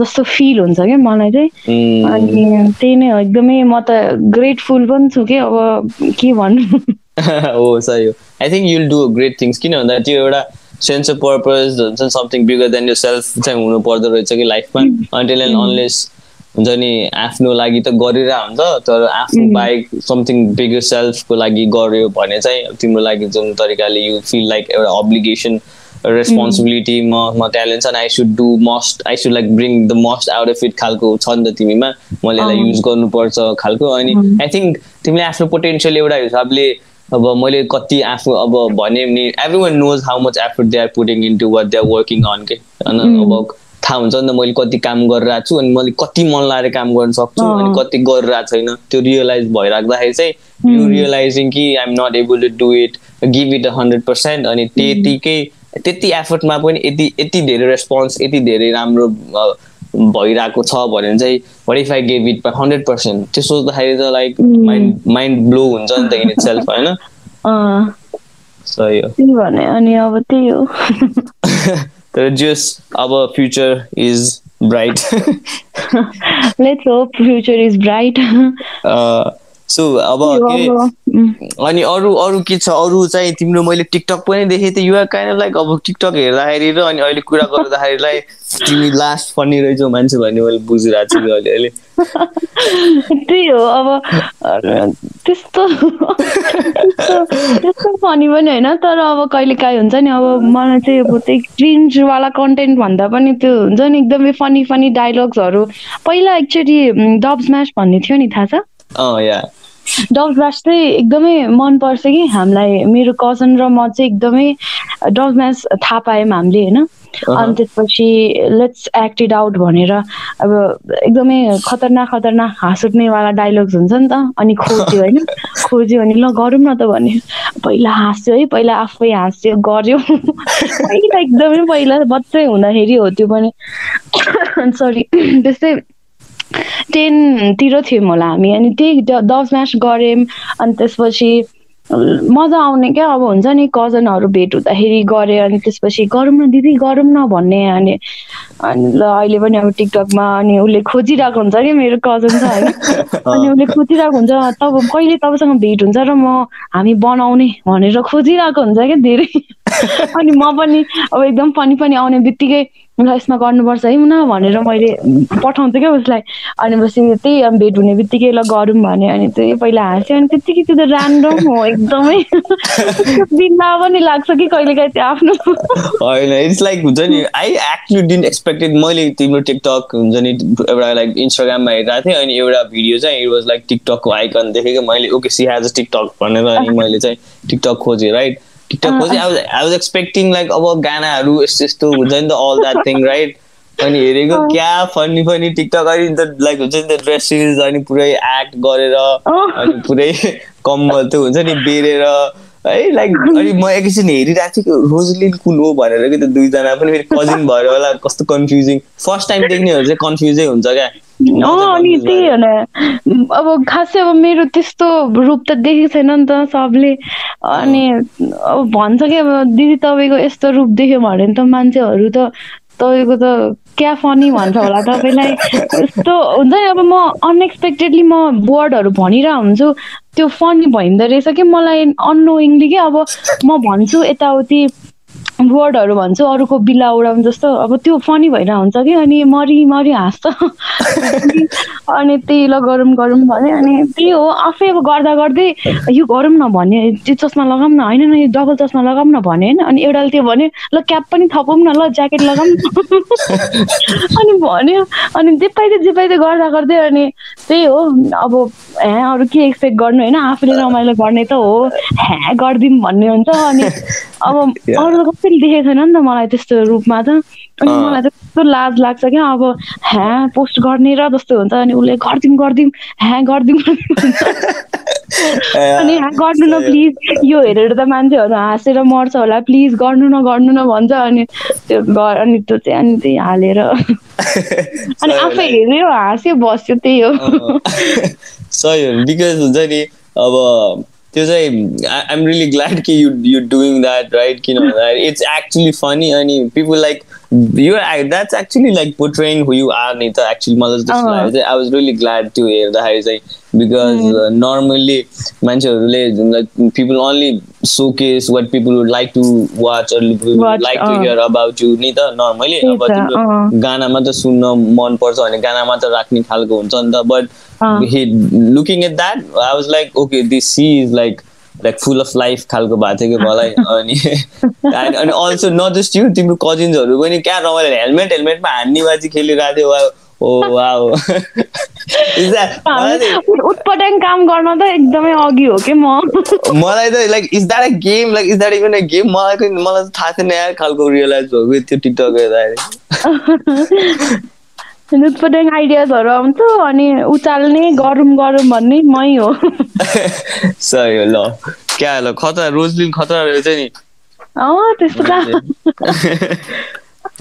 जस्तो फिल हुन्छ क्या मलाई चाहिँ। Mm. अनि त्यही नै हो एकदमै म त ग्रेटफुल पनि छु कि अब के भन्नु। हो सही हो I think you'll do great things किन भन्दा त्यो एउटा सेन्स अफ पर्पज हुन्छ समथिङ बिगर देन यो सेल्फ चाहिँ हुनु पर्दो रहेछ कि लाइफमा अन्टिल एन्ड अनलेस हुन्छ नि आफ्नो लागि त गरिरहेको हुन्छ तर आफ्नो बाहेक समथिङ बिगर सेल्फको लागि गऱ्यो भने चाहिँ तिम्रो लागि जुन तरिकाले यु फिल लाइक एउटा अब्लिगेसन रेस्पोन्सिबिलिटी म म ट्यालेन्ट छ I should do most I should like bring the most out of it खालको छ नि त तिमीमा मैले यसलाई। युज गर्नुपर्छ खालको अनि आई थिङ्क तिमीले आफ्नो पोटेन्सियल एउटा हिसाबले अब मैले कति आफू अब भने नि everyone knows how much effort they are putting into what they are working on के होइन अब थाहा हुन्छ नि त मैले कति काम गरिरहेको छु अनि मैले कति मन लगाएर काम गर्न सक्छु। अनि कति गरिरहेको छैन। त्यो रियलाइज भइराख्दाखेरि चाहिँ यु रियलाइजिङ कि I'm not able to do it give it hundred percent अनि त्यतिकै त्यति एफर्टमा पनि यति यति धेरै रेस्पोन्स यति धेरै राम्रो भइरहेको छ भने चाहिँ what if I gave it hundred percent त्यो सोच्दाखेरि त लाइक माइन्ड माइन्ड ब्लो हुन्छ नि त इन इट सेल्फ होइन भने अनि अब त्यही हो। *laughs* तर जस अब future is bright let's hope future is bright so अब के? अनि अरू अरू के छ? अरू चाहिँ तिम्रो मैले टिकटक पनि देखेँ थिएँ। युआर काइन्ड लाइक अब टिकटक हेर्दाखेरि र अनि अहिले कुरा गर्दाखेरिलाई *laughs* तिमी लास्ट फनी रहेछौ मान्छे भन्ने मैले बुझिरहेको छु अहिले अहिले। *laughs* त्यही हो अब त्यस्तो त्यस्तो फनी पनि होइन तर अब कहिले काहीँ हुन्छ नि अब मलाई चाहिँ अब त्यही क्रिन्जवाला कन्टेन्ट भन्दा पनि त्यो हुन्छ नि एकदमै फनी फनी डायलग्सहरू पहिला एकचोटि डब स्म्यास भन्ने थियो नि थाहा छ? अँ या डब स्म्यास चाहिँ एकदमै मनपर्छ कि हामीलाई। मेरो कजन र म चाहिँ एकदमै डब स्म्यास थाहा पायौँ हामीले होइन? अनि त्यसपछि लेट्स एक्ट इट आउट भनेर अब एकदमै खतरनाक खतरनाक हाँस उठ्नेवाला डायलग्स हुन्छ नि त। अनि खोज्यो होइन? *laughs* खोज्यो भने ल गरौँ न त भने पहिला हाँस्यो है पहिला आफै हाँस्यो गर्यो पहिला एकदमै पहिला बच्चै हुँदाखेरि हो त्यो पनि। *coughs* सरी *coughs* त्यस्तै टेनतिर थियौँ होला हामी अनि त्यही दस म्याच गऱ्यौँ अनि त्यसपछि मजा आउने क्या अब हुन्छ नि कजनहरू भेट हुँदाखेरि गऱ्यो अनि त्यसपछि गरौँ न दिदी गरौँ न भन्ने अनि अनि ल अहिले पनि अब टिकटकमा अनि उसले खोजिरहेको हुन्छ कि मेरो कजन छ होइन अनि उसले खोजिरहेको हुन्छ तब कहिले तपाईँसँग भेट हुन्छ र म हामी बनाउने भनेर खोजिरहेको हुन्छ क्या धेरै अनि म पनि अब एकदम फनी फनी आउने बित्तिकै ल यसमा गर्नुपर्छ है मुना भनेर मैले पठाउँछु क्या उसलाई। अनि पछि त्यही भेट हुने बित्तिकै ल गरौँ भने अनि त्यही पहिला हाँस्यो अनि त्यत्तिकै त्यो त ऱ्यान्डम हो एकदमै। *laughs* बिन्दा पनि लाग्छ कि कहिले काहीँ त्यो आफ्नो। होइन इट्स लाइक हुन्छ नि आई एक्चुली डिन्ट एक्सपेक्टेड मैले तिम्रो टिकटक हुन्छ नि एउटा लाइक इन्स्टाग्राममा हेरिरहेको थिएँ अनि एउटा भिडियो चाहिँ इट वाज लाइक टिकटकको आइकन देखेको। मैले okay she has a TikTok भनेर अनि मैले चाहिँ टिकटक खोजेँ राइट टिकटक खोजेँ आई वाज एक्सपेक्टिङ लाइक अब गानाहरू यस्तो यस्तो हुन्छ नि त अल द्याट थिङ राइट अनि हेरेको क्या फनी फनी टिकटक अनि त लाइक हुन्छ नि त ड्रेसेस अनि पुरै एक्ट गरेर अनि पुरै कम्मल त्यो हुन्छ नि बेरेर है लाइक अनि म एकैछिन हेरिरहेको थिएँ कि रोजलिन कुन हो भनेर कि त दुईजना पनि फेरि कजिन भएर होला कस्तो कन्फ्युजिङ फर्स्ट टाइम देख्नेहरू चाहिँ कन्फ्युजै हुन्छ क्या अनि त्यही हो न। अब खासै अब मेरो त्यस्तो रूप त देखेको छैन नि त सबले। अनि अब भन्छ कि अब दिदी तपाईँको यस्तो रूप देख्यो भने त मान्छेहरू त तपाईँको त क्या फनी भन्छ होला तपाईँलाई। यस्तो हुन्छ नि अब म अनएक्सपेक्टेडली म वर्डहरू भनिरहेको हुन्छु। त्यो फनी भइँदो रहेछ कि मलाई अननोइङली कि अब म भन्छु यताउति। वर्डहरू भन्छु अरूको बिल्ला उडाउनु जस्तो। अब त्यो फनी भएर हुन्छ कि अनि मरि मरि हाँस्छ। *laughs* अनि त्यही ल गरौँ गरौँ भने अनि त्यही हो। आफै अब गर्दा गर्दै यो गरौँ न भने त्यो चस्मा लगाऊँ न होइन न यो डबल चस्मा लगाऊँ न भने होइन अनि एउटाले त्यो भने ल क्याप पनि थपौँ न ल ज्याकेट लगाऊँ *laughs* अनि भन्यो अनि जे पाइदियो जे पाइदियो गर्दा गर्दै अनि त्यही हो। अब ह्या अरू के एक्सपेक्ट गर्नु होइन आफूले रमाइलो गर्ने त हो। *laughs* ह्या गरिदिउँ भन्ने हुन्छ अनि अब अरू कसैले देखेको छैन नि त मलाई त्यस्तो रूपमा त। अनि मलाई त कस्तो लाज लाग्छ क्या अब ह्या पोस्ट गर्ने र जस्तो हुन्छ अनि उसले गरिदिउँ गरिदिउँ ह्या गरिदिउँ *laughs* अनि गर्नु न प्लिज यो हेरेर त मान्छेहरू हाँसेर मर्छ होला प्लिज गर्नु न गर्नु न भन्छ अनि त्यो अनि त्यो चाहिँ अनि त्यही हालेर। *laughs* अनि आफै हेऱ्यो हाँस्यो बस्यो त्यही हो। *laughs* सही हो। बिकज हुन्छ नि अब they I, am really glad that you you're doing that right? You know it's actually funny I mean, people like funny अनि people like you that's actually like portraying who you are नि त actually मलाई जस्तो लाग्यो चाहिँ I was really glad to हेर्दाखेरि चाहिँ because normally मान्छेहरूले like people only so case what people would like to watch like to hear about you नि त नर्मली अब तिम्रो गाना मात्र सुन्न मनपर्छ भने गाना मात्र राख्ने खालको हुन्छ नि त but he looking at that i was like okay this sea is like like full of life खालको भएको थियो कि मलाई *laughs* अनि अनि अल्सो नट जस्ट यु तिम्रो कजिन्सहरू पनि क्या रमाइलो हेलमेट हेलमेटमा हान्ने बाजी खेलिरहेको थियो वाओ उत्पटन *laughs* काम गर्न त एकदमै अघि हो कि म? *laughs* मलाई त like is that a game like is that even a game मलाई मलाई थाहा थिएन यार खालको रियलाइज भएको त्यो टिकटक हेर्दाखेरि। नुटपट्याङ आइडियाजहरू आउँछ अनि उचाल्ने गरौँ गरौँ भन्ने मै हो। *laughs* सही हो ल। क्या ल खतरा रोजलिन खतरा रहेछ नि। त्यस्तो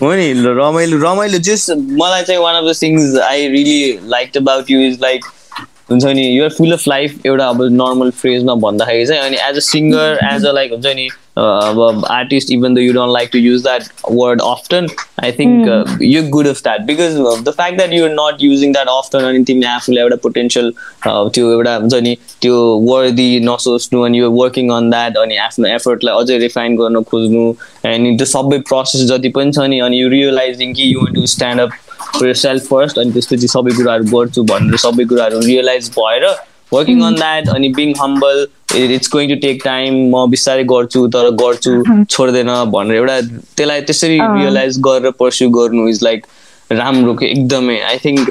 हो नि रमाइलो रमाइलो। जस मलाई चाहिँ one of the things I really like about you is like हुन्छ नि युआर फुल अफ लाइफ एउटा अब नर्मल फ्रेजमा भन्दाखेरि चाहिँ। अनि as a singer as a like हुन्छ नि अब artist even the you don't like to use that word often I think you good of that because the fact that you're not using that often अनि तिमीले आफूले एउटा potential त्यो एउटा हुन्छ नि त्यो वर्दी नसोच्नु अनि यु वर्किङ अन द्याट अनि आफ्नो एफर्टलाई अझै रिफाइन गर्न खोज्नु अनि त्यो सबै प्रोसेस जति पनि छ नि अनि यु रियलाइजिङ कि you want to stand up for self first अनि त्यसपछि सबै कुराहरू गर्छु भनेर सबै कुराहरू रियलाइज भएर वर्किङ अन द्याट अनि being humble it's going to take time म बिस्तारै गर्छु तर गर्छु *laughs* छोड्दैन भनेर एउटा त्यसलाई त्यसरी रियलाइज गरेर पर्स्यु गर्नु इज लाइक राम्रो के एकदमै. I think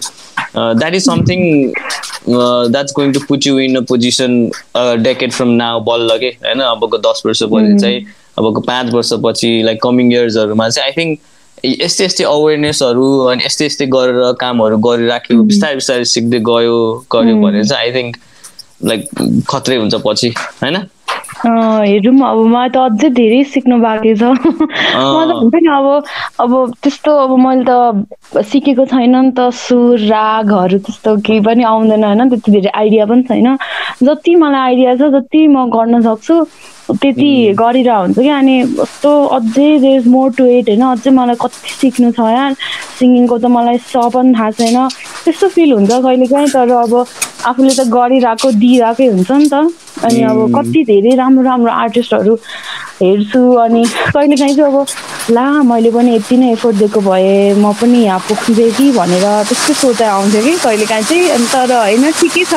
that is something that's going to put you in a position decade from now बल्ल के होइन? अबको दस वर्षपछि चाहिँ अबको पाँच वर्षपछि लाइक कमिङ इयर्सहरूमा चाहिँ आई थिङ्क यस्तै यस्तै अवेरनेसहरू अनि यस्तै यस्तै गरेर कामहरू गरिराख्यो बिस्तारै बिस्तारै सिक्दै गयो गऱ्यो भने चाहिँ आई थिङ्क लाइक खत्रै हुन्छ पछि होइन? हेरौँ अब मलाई त अझै धेरै सिक्नु बाँकी छ। मतलब हुन्छ नि अब अब त्यस्तो अब मैले त सिकेको छैन नि त सुर रागहरू त्यस्तो केही पनि आउँदैन होइन? त्यति धेरै आइडिया पनि छैन। जति मलाई आइडिया छ जति म गर्न सक्छु। त्यति गरेर हुन्छ क्या। अनि कस्तो अझै there is more to it होइन? अझै मलाई कति सिक्नु छ यार सिङ्गिङको त मलाई स पनि थाहा छैन। त्यस्तो फिल हुन्छ कहिले काहीँ तर अब आफूले त गरिरहेको दिइरहेकै हुन्छ नि त। अनि अब कति धेरै राम्रो राम्रो आर्टिस्टहरू हेर्छु। अनि कहिले काहीँ चाहिँ अब ला मैले पनि यति नै एफोर्ट दिएको भए म पनि यहाँ पुग्थेँ कि भनेर त्यस्तो सोचाइ आउँथ्यो कि कहिले काहीँ चाहिँ। तर होइन ठिकै छ।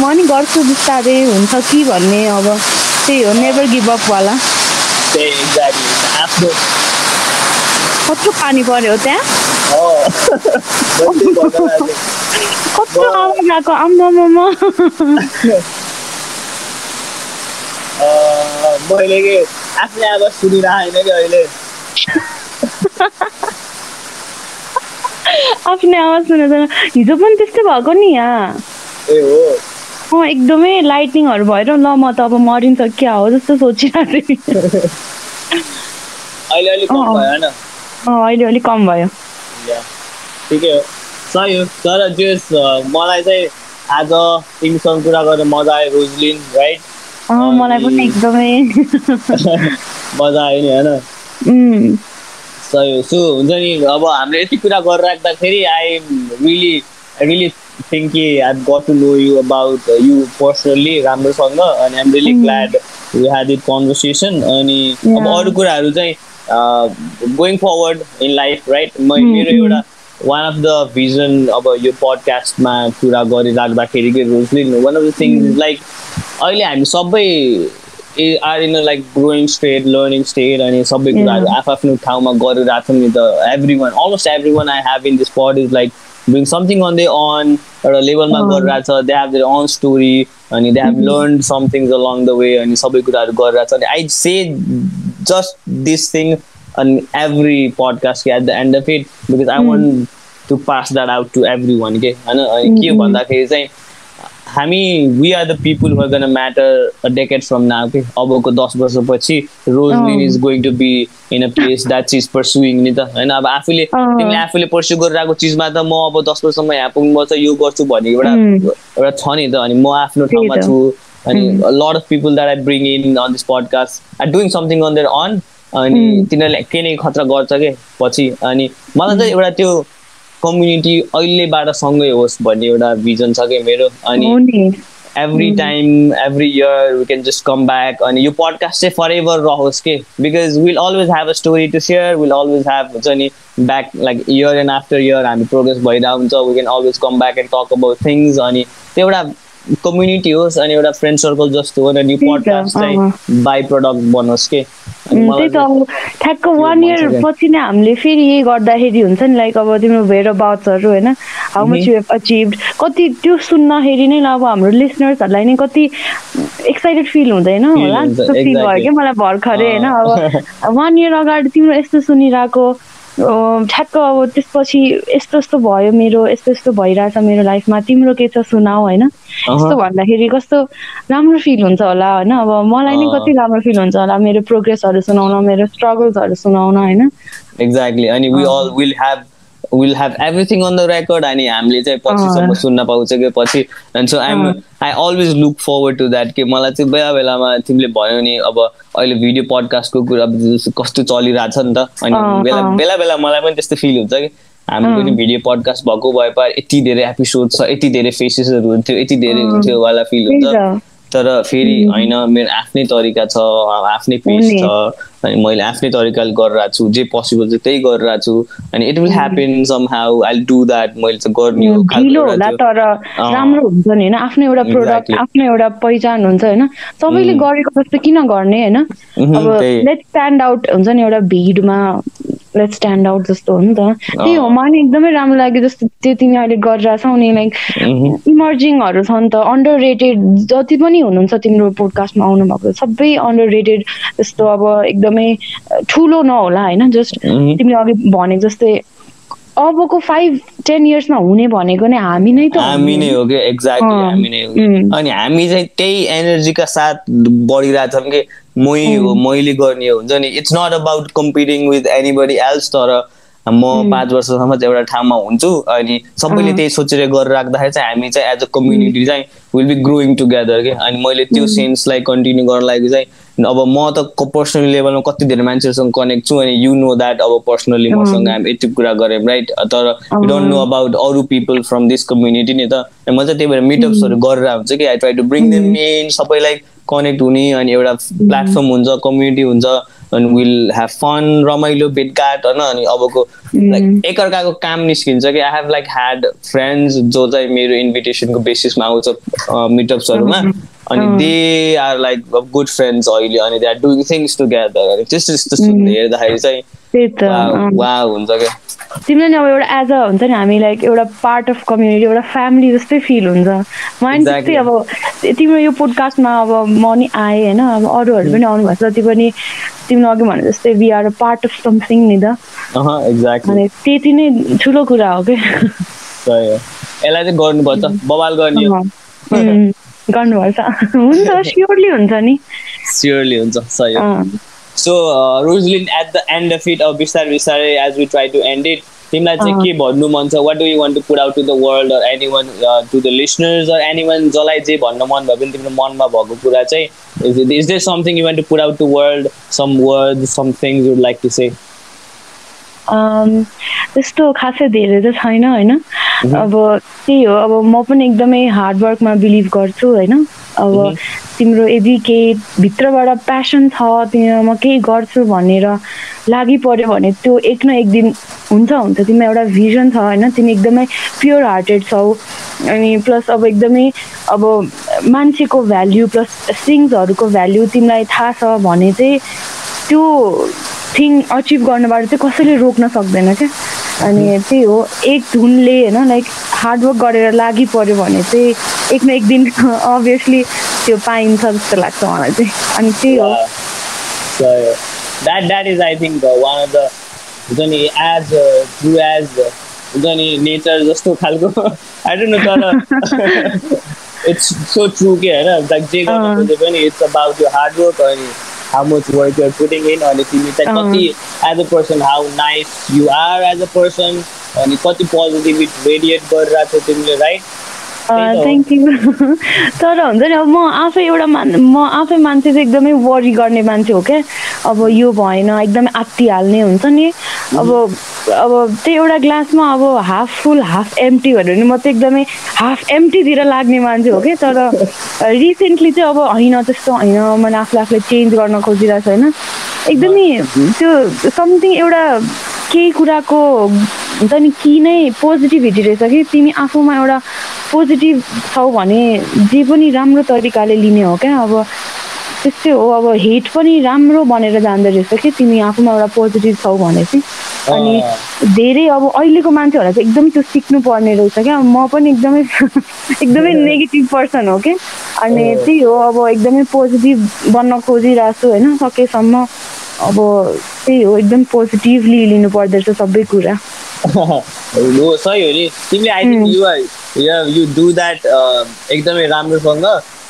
म पनि गर्छु बिस्तारै हुन्छ कि भन्ने अब त्यही हो नेभर गिभ अप वाला कत्रो पानी पर्यो त्यहाँ कत्रो आवाज आएको आम्मामा मैले के आफ्नै आवाज सुनिरहेको होइन कि अहिले आफ्नै आवाज सुनेर हिजो पनि त्यस्तै भएको नि यहाँ ए हो अँ एकदमै लाइटनिङहरू भएर ल म त अब मरिन्छ क्या हो जस्तो सोचिरहेको थिएँ अहिले अलिक कम। भयो। ठिकै हो। सही हो। तर जेस मलाई चाहिँ आज तिमीसँग कुरा गरेर मजा आयो रोजलिन राइट मलाई पनि एकदमै। *laughs* मजा आयो नि होइन? सही हो। सो हुन्छ नि अब हामीले यति कुरा गरिराख्दाखेरि आई रियली रियली थिङ्क कि I got to know you about you personally राम्रोसँग अनि I'm really Mm. Glad we had it conversation अनि अब. अरू कुराहरू चाहिँ going forward in life right म Mm, मेरो एउटा वान अफ द भिजन अब यो पडकास्टमा कुरा गरिराख्दाखेरि कि Roselyn one of the things is like अहिले हामी सबै are in like growing state learning state अनि सबै कुराहरू आफ्नो ठाउँमा गरिरहेको छौँ नि त everyone almost everyone I have in this pod is like doing something on they on एउटा लेभलमा। गरिरहेछ they have their own story अनि they have learn somethings along the way अनि सबै कुराहरू गरिरहेछ अनि I say just this thing अनि every podcast at the end of it because I want to pass that out to everyone के होइन अनि के भन्दाखेरि चाहिँ हामी we are the people who gonna matter a decade from now कि अबको दस वर्षपछि रोजलिन अँ। Is going to be in a place that is pursuing नि त होइन अब आफूले। तिमीले आफूले पर्स्यु गरिरहेको चिजमा त म अब दस वर्षसम्म यहाँ पुग्नुपर्छ यो गर्छु भन्ने एउटा. एउटा छ नि त अनि म आफ्नो ठाउँमा। छु अनि lot of people that I bring in on this podcast are doing something on their own अनि. तिनीहरूले केही न खतरा गर्छ कि पछि अनि मलाई चाहिँ एउटा त्यो कम्युनिटी अहिलेबाट सँगै होस् भन्ने एउटा भिजन छ कि मेरो? अनि every time every year we can just come back अनि यो पडकास्ट चाहिँ फर एभर रहोस् के? Because will always have a story to share will always have हुन्छ नि back like year and after year हामी प्रोग्रेस भइरहेको हुन्छ we can always come back and talk about things अनि त्यो एउटा कम्युनिटी होस् अनि एउटा फ्रेन्ड सर्कल जस्तो हो अनि त्यही त, पडकास्ट चाहिँ बाई प्रडक्ट बनोस् के त्यही त अब ठ्याक्क वान इयर। पछि नै हामीले फेरि यही गर्दाखेरि हुन्छ नि लाइक अब तिम्रो भेरो बाउट्सहरू होइन how much you have achieved कति त्यो सुन्दाखेरि नै अब हाम्रो लिसनर्सहरूलाई नै कति एक्साइटेड फिल हुँदैन होला जस्तो फिल भयो. क्या मलाई भर्खरै होइन। अब वान इयर अगाडि तिम्रो यस्तो सुनिरहेको ठ्याक्क अब त्यसपछि यस्तो यस्तो भयो मेरो यस्तो यस्तो भइरहेछ मेरो लाइफमा तिम्रो के छ सुनाऊ होइन यस्तो भन्दाखेरि कस्तो राम्रो फिल हुन्छ होला होइन अब मलाई नै। कति राम्रो फिल हुन्छ होला मेरो प्रोग्रेसहरू सुनाउन मेरो स्ट्रगल्सहरू सुनाउन होइन एक्ज्याक्टली अनि we all will have will have everything on the record अनि हामीले चाहिँ पछिसम्म। सुन्न पाउँछ कि पछि एन्ड सो आइम अँ। I always look forward to that कि मलाई चाहिँ बेला बेलामा तिमीले भन्यौ नि अब अहिले भिडियो पडकास्टको कुरा कस्तो चलिरहेछ नि त अनि बेला। बेला बेला मलाई पनि त्यस्तो फिल हुन्छ कि हाम्रो पनि भिडियो पडकास्ट भएको भए पाए यति धेरै एपिसोड छ यति धेरै फेसेसहरू हुन्थ्यो यति धेरै। हुन्थ्यो वाला फिल हुन्छ तर फेरि होइन मेरो आफ्नै तरिका छ आफ्नै पेस। छ। अनि मैले आफ्नै तरिकाले गरिरहेको छु जे पोसिबल छ त्यही गरिरहेको छु। अनि it will happen somehow I do that मैले गर्ने ढिलो होला तर राम्रो हुन्छ नि होइन? आफ्नो एउटा प्रोडक्ट. आफ्नो एउटा पहिचान हुन्छ होइन? सबैले गरेको जस्तो किन गर्ने होइन? अब। लेट स्ट्यान्ड आउट हुन्छ नि एउटा भिडमा लेट स्ट्यान्ड आउट जस्तो हो नि त। त्यही हो मलाई एकदमै राम्रो लाग्यो जस्तो त्यो तिमी अहिले गरिरहेछौ नि लाइक इमर्जिङहरू छ नि त अन्डर रेटेड जति पनि हुनुहुन्छ तिम्रो पोडकास्टमा आउनु भएको सबै अन्डर रेटेड जस्तो अब एकदमै ठुलो नहोला होइन? जस्ट। तिमीले अघि भनेको जस्तै अबको फाइभ टेन इयर्समा हुने भनेको नै हामी नै त हामी नै हो कि? एक्ज्याक्टली हामी नै हो. अनि हामी चाहिँ त्यही एनर्जीका साथ बढिरहेछौँ कि? मै हो मैले गर्ने हुन्छ नि? It's not about competing with anybody else तर म पाँच वर्षसम्म चाहिँ एउटा ठाउँमा हुन्छु। अनि सबैले त्यही सोचेर गरिराख्दाखेरि चाहिँ हामी चाहिँ एज अ कम्युनिटी चाहिँ विल बी ग्रोइङ टुगेदर के? अनि मैले त्यो सेन्सलाई कन्टिन्यू गर्न लागि चाहिँ अब म त पर्सनली लेभलमा कति धेरै मान्छेहरूसँग कनेक्ट छु अनि यु नो द्याट अब पर्सनली मसँग हामी यति कुरा गरेँ राइट तर यु डोन्ट नो अबाउट अरू पिपल फ्रम दिस कम्युनिटी नि त। म चाहिँ त्यही भएर मिटअप्सहरू गरेर हुन्छ कि I try to bring them in सबैलाई कनेक्ट हुने अनि एउटा प्लेटफर्म हुन्छ कम्युनिटी हुन्छ अनि विल ह्याभ फन रमाइलो भेटघाट होइन? अनि अबको लाइक एकअर्काको काम निस्किन्छ कि I have like had friends जो चाहिँ मेरो इन्भिटेसनको बेसिसमा आउँछ मिटअप्सहरूमा अनि they are like good friends अहिले अनि they are doing things together अनि त्यस्तो त्यस्तो हेर्दाखेरि चाहिँ। वा हुन्छ क्या। तिमीलाई नि अब एउटा एज अ हुन्छ नि हामी लाइक एउटा पार्ट अफ कम्युनिटी एउटा फ्यामिली जस्तै फिल हुन्छ। मलाई नि. त्यस्तै अब तिम्रो यो पोडकास्टमा अब म नि आएँ होइन अब अरूहरू पनि आउनु भएको छ जति पनि तिमीले अघि भने जस्तै we are a part of something नि त। अनि त्यति नै ठुलो कुरा हो क्या। यसलाई चाहिँ गर्नुपर्छ बवाल गर्ने गर्नुपर्छ। हुन्छ *laughs* स्योरली हुन्छ नि। स्योरली हुन्छ सही हो। अँ, so Rosalyn at the end of it अब बिस्तारै बिस्तारै as we try to end it तिमीलाई चाहिँ। के भन्नु मन छ? What do you want to put out to the world or anyone to the listeners or anyone जसलाई जे भन्न मन भयो भने तिम्रो मनमा भएको कुरा चाहिँ is there something you want to put out to world some word some things you'd like to say त्यस्तो खासै धेरै त छैन होइन? अब त्यही हो अब म पनि एकदमै हार्डवर्कमा बिलिभ गर्छु होइन? अब. तिम्रो यदि केही भित्रबाट प्यासन छ तिमीमा म केही गर्छु भनेर लागि पर्यो भने त्यो एक न एक दिन हुन्छ हुन्छ। तिमीमा एउटा भिजन छ होइन? तिमी एकदमै प्योर हार्टेड छौ। अनि प्लस अब एकदमै अब मान्छेको भ्याल्यु प्लस थिङ्सहरूको भ्याल्यु तिमीलाई थाहा छ भने चाहिँ त्यो थिङ अचिभ गर्नबाट चाहिँ कसैले रोक्न सक्दैन क्या। अनि त्यही हो एक धुनले होइन लाइक हार्डवर्क गरेर लागि पऱ्यो भने चाहिँ एक न एक दिन *laughs* अभियसली त्यो पाइन्छ जस्तो लाग्छ मलाई चाहिँ। अनि त्यही हो। That that is I think one of the हुन्छ नि एज ट्रु एज हुन्छ नि नेचर जस्तो खालको। आई डोन्ट नो तर इट्स सो ट्रु के होइन? लाइक जे गर्न पनि इट्स अबाउट यो हार्डवर्क अनि how much work you're putting in अनि तिमी चाहिँ अँ। कति as a person how nice you are as a person अनि कति पोजिटिभिटी रेडिएट गरिरहेको छौ तिमीले राइट त्यही त हो। थ्याङ्क यू *laughs* तर हुन्छ नि अब म आफै एउटा मान म आफै मान्छे चाहिँ एकदमै वरि गर्ने मान्छे हो क्या? अब यो भएन एकदमै आत्तिहाल्ने हुन्छ नि। अब अब त्यो एउटा ग्लासमा अब हाफ फुल हाफ एम्टी भन्यो भने म चाहिँ एकदमै हाफ एम्टीतिर लाग्ने मान्छे हो क्या? तर रिसेन्टली चाहिँ अब होइन त्यस्तो होइन। मैले आफूले आफूलाई चेन्ज गर्न खोजिरहेको छु होइन एकदमै त्यो समथिङ एउटा केही कुराको हुन्छ नि कि नै पोजिटिभिटी रहेछ कि? तिमी आफूमा एउटा पोजिटिभ छौ भने जे पनि राम्रो तरिकाले लिने हो क्या। अब त्यस्तै हो। अब हेट पनि राम्रो बनेर जाँदो रहेछ कि तिमी आफूमा एउटा पोजिटिभ छौ भने चाहिँ। अनि धेरै अब अहिलेको मान्छेहरूलाई चाहिँ एकदम त्यो सिक्नु पर्ने रहेछ क्या। म पनि एकदमै *laughs* एकदमै नेगेटिभ पर्सन हो कि। अनि। त्यही हो। अब एकदमै पोजिटिभ बन्न खोजिरहेको छु होइन। सकेसम्म अब त्यही हो। एकदम पोजिटिभली लिनु पर्दो रहेछ सबै कुरा। *laughs* हो सही हो नि। तिमीले I think you you do that एकदमै राम्रोसँग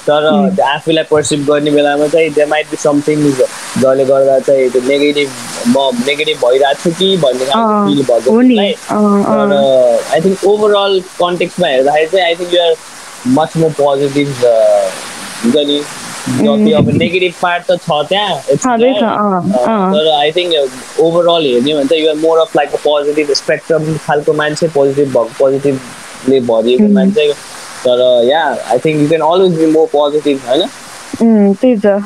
तर त्यो आफूलाई पर्सिभ गर्ने बेलामा चाहिँ दे माइट बी समथिङ जसले गर्दा चाहिँ त्यो नेगेटिभ म नेगेटिभ भइरहेको छु कि भन्ने खालको फिल भएको। तर आई थिङ्क ओभरअल कन्टेक्समा हेर्दाखेरि चाहिँ I think you're much more positive हुन्छ नि। जति अब नेगेटिभ पार्ट त छ त्यहाँ अँ। तर आई थिङ्क ओभरअल हेर्ने भने चाहिँ you're more of like a positive spectrum खालको मान्छे पोजिटिभ भएको पोजिटिभले भरिएको मान्छे तर या I think you can always be more positive होइन त्यही त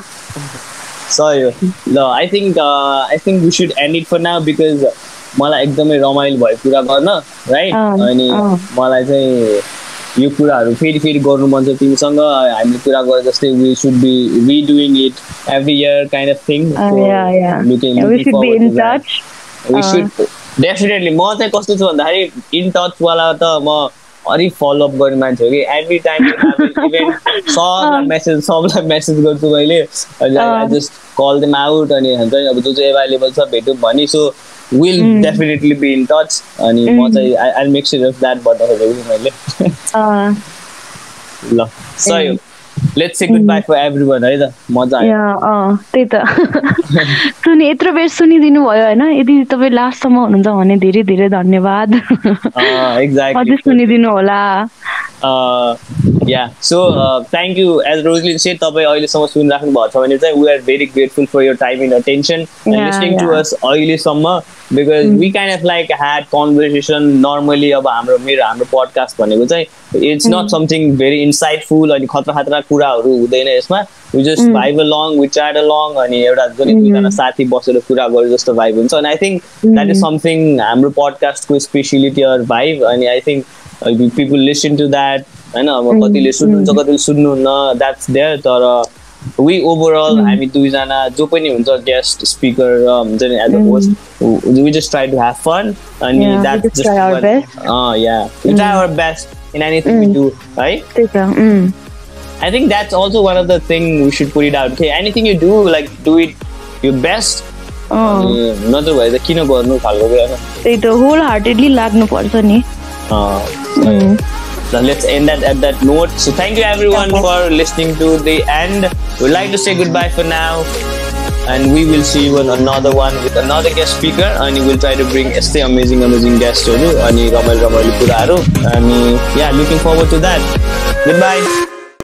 सही हो ल I think I think we should end it for now because मलाई एकदमै रमाइलो भयो कुरा गर्न राइट अनि। मलाई चाहिँ यो कुराहरू फेरि फेरि गर्नु मन छ तिमीसँग। हामीले कुरा गरे जस्तै we should be redoing it every year kind of thing definitely म चाहिँ कस्तो छु भन्दाखेरि इन टचवाला त म अलिक फलोअप गर्ने मान्छे हो कि? एभ्री टाइम इभेन्ट सबलाई मेसेज सबलाई मेसेज गर्छु मैले। अनि I. Just call them out अनि हुन्छ नि अब जो चाहिँ एभाइलेबल छ भेटौँ भने so will definitely be in touch अनि म चाहिँ I I make sure of that भन्दा खोजेको मैले। ल सही हो। Let's say goodbye for everyone है त मजा आयो। या, अँ, त्यही त। सुनि यत्रो बेर सुनिदिनु भयो होइन? यदि तपाईँ लास्टसम्म हुनुहुन्छ भने धेरै धेरै धन्यवाद। अझै एक्ज्याक्टली सुनिदिनु होला। या so thank you as Rosalyn says तपाईँ अहिलेसम्म सुनिराख्नु भएको छ भने चाहिँ we are very grateful for your time in attention listening to. Us अहिलेसम्म because we kind of like had conversation normally अब हाम्रो मेरो हाम्रो पडकास्ट भनेको चाहिँ it's not something very insightful अनि खतरा खतरा कुराहरू हुँदैन यसमा। We just vibe long we chat long अनि एउटा जुन दुईजना साथी बसेर कुरा गरे जस्तो भाइब हुन्छ। अनि I think that is something हाम्रो पडकास्टको स्पेसिलिटी अर भाइब अनि I think people listen to that होइन अब कतिले सुन्नुहुन्छ कतिले सुन्नुहुन्न द्याट्स देयर तर वी ओभरअल Mm. हामी दुईजना जो पनि हुन्छ गेस्ट स्पिकर हुन्छ नि as a Mm. Host we just try to have fun अनि Yeah, we that just try our best. Yeah we try our best in anything we Mm. Do है त्यही त उम्, I think that's also one of the thing we should put it out. Okay, anything you do, like do it your best. अँ, नत्र भए त किन गर्नु खालको कुरा छ। त्यही त होल हार्टेडली लाग्नुपर्छ नि उम्, So let's end that at that note. So thank you everyone for listening to the end. We'd like to say goodbye for now. And we will see you on another one with another guest speaker. And we will try to bring stay amazing, amazing Ramal Ramal Puraro. And yeah, looking forward to that. Goodbye.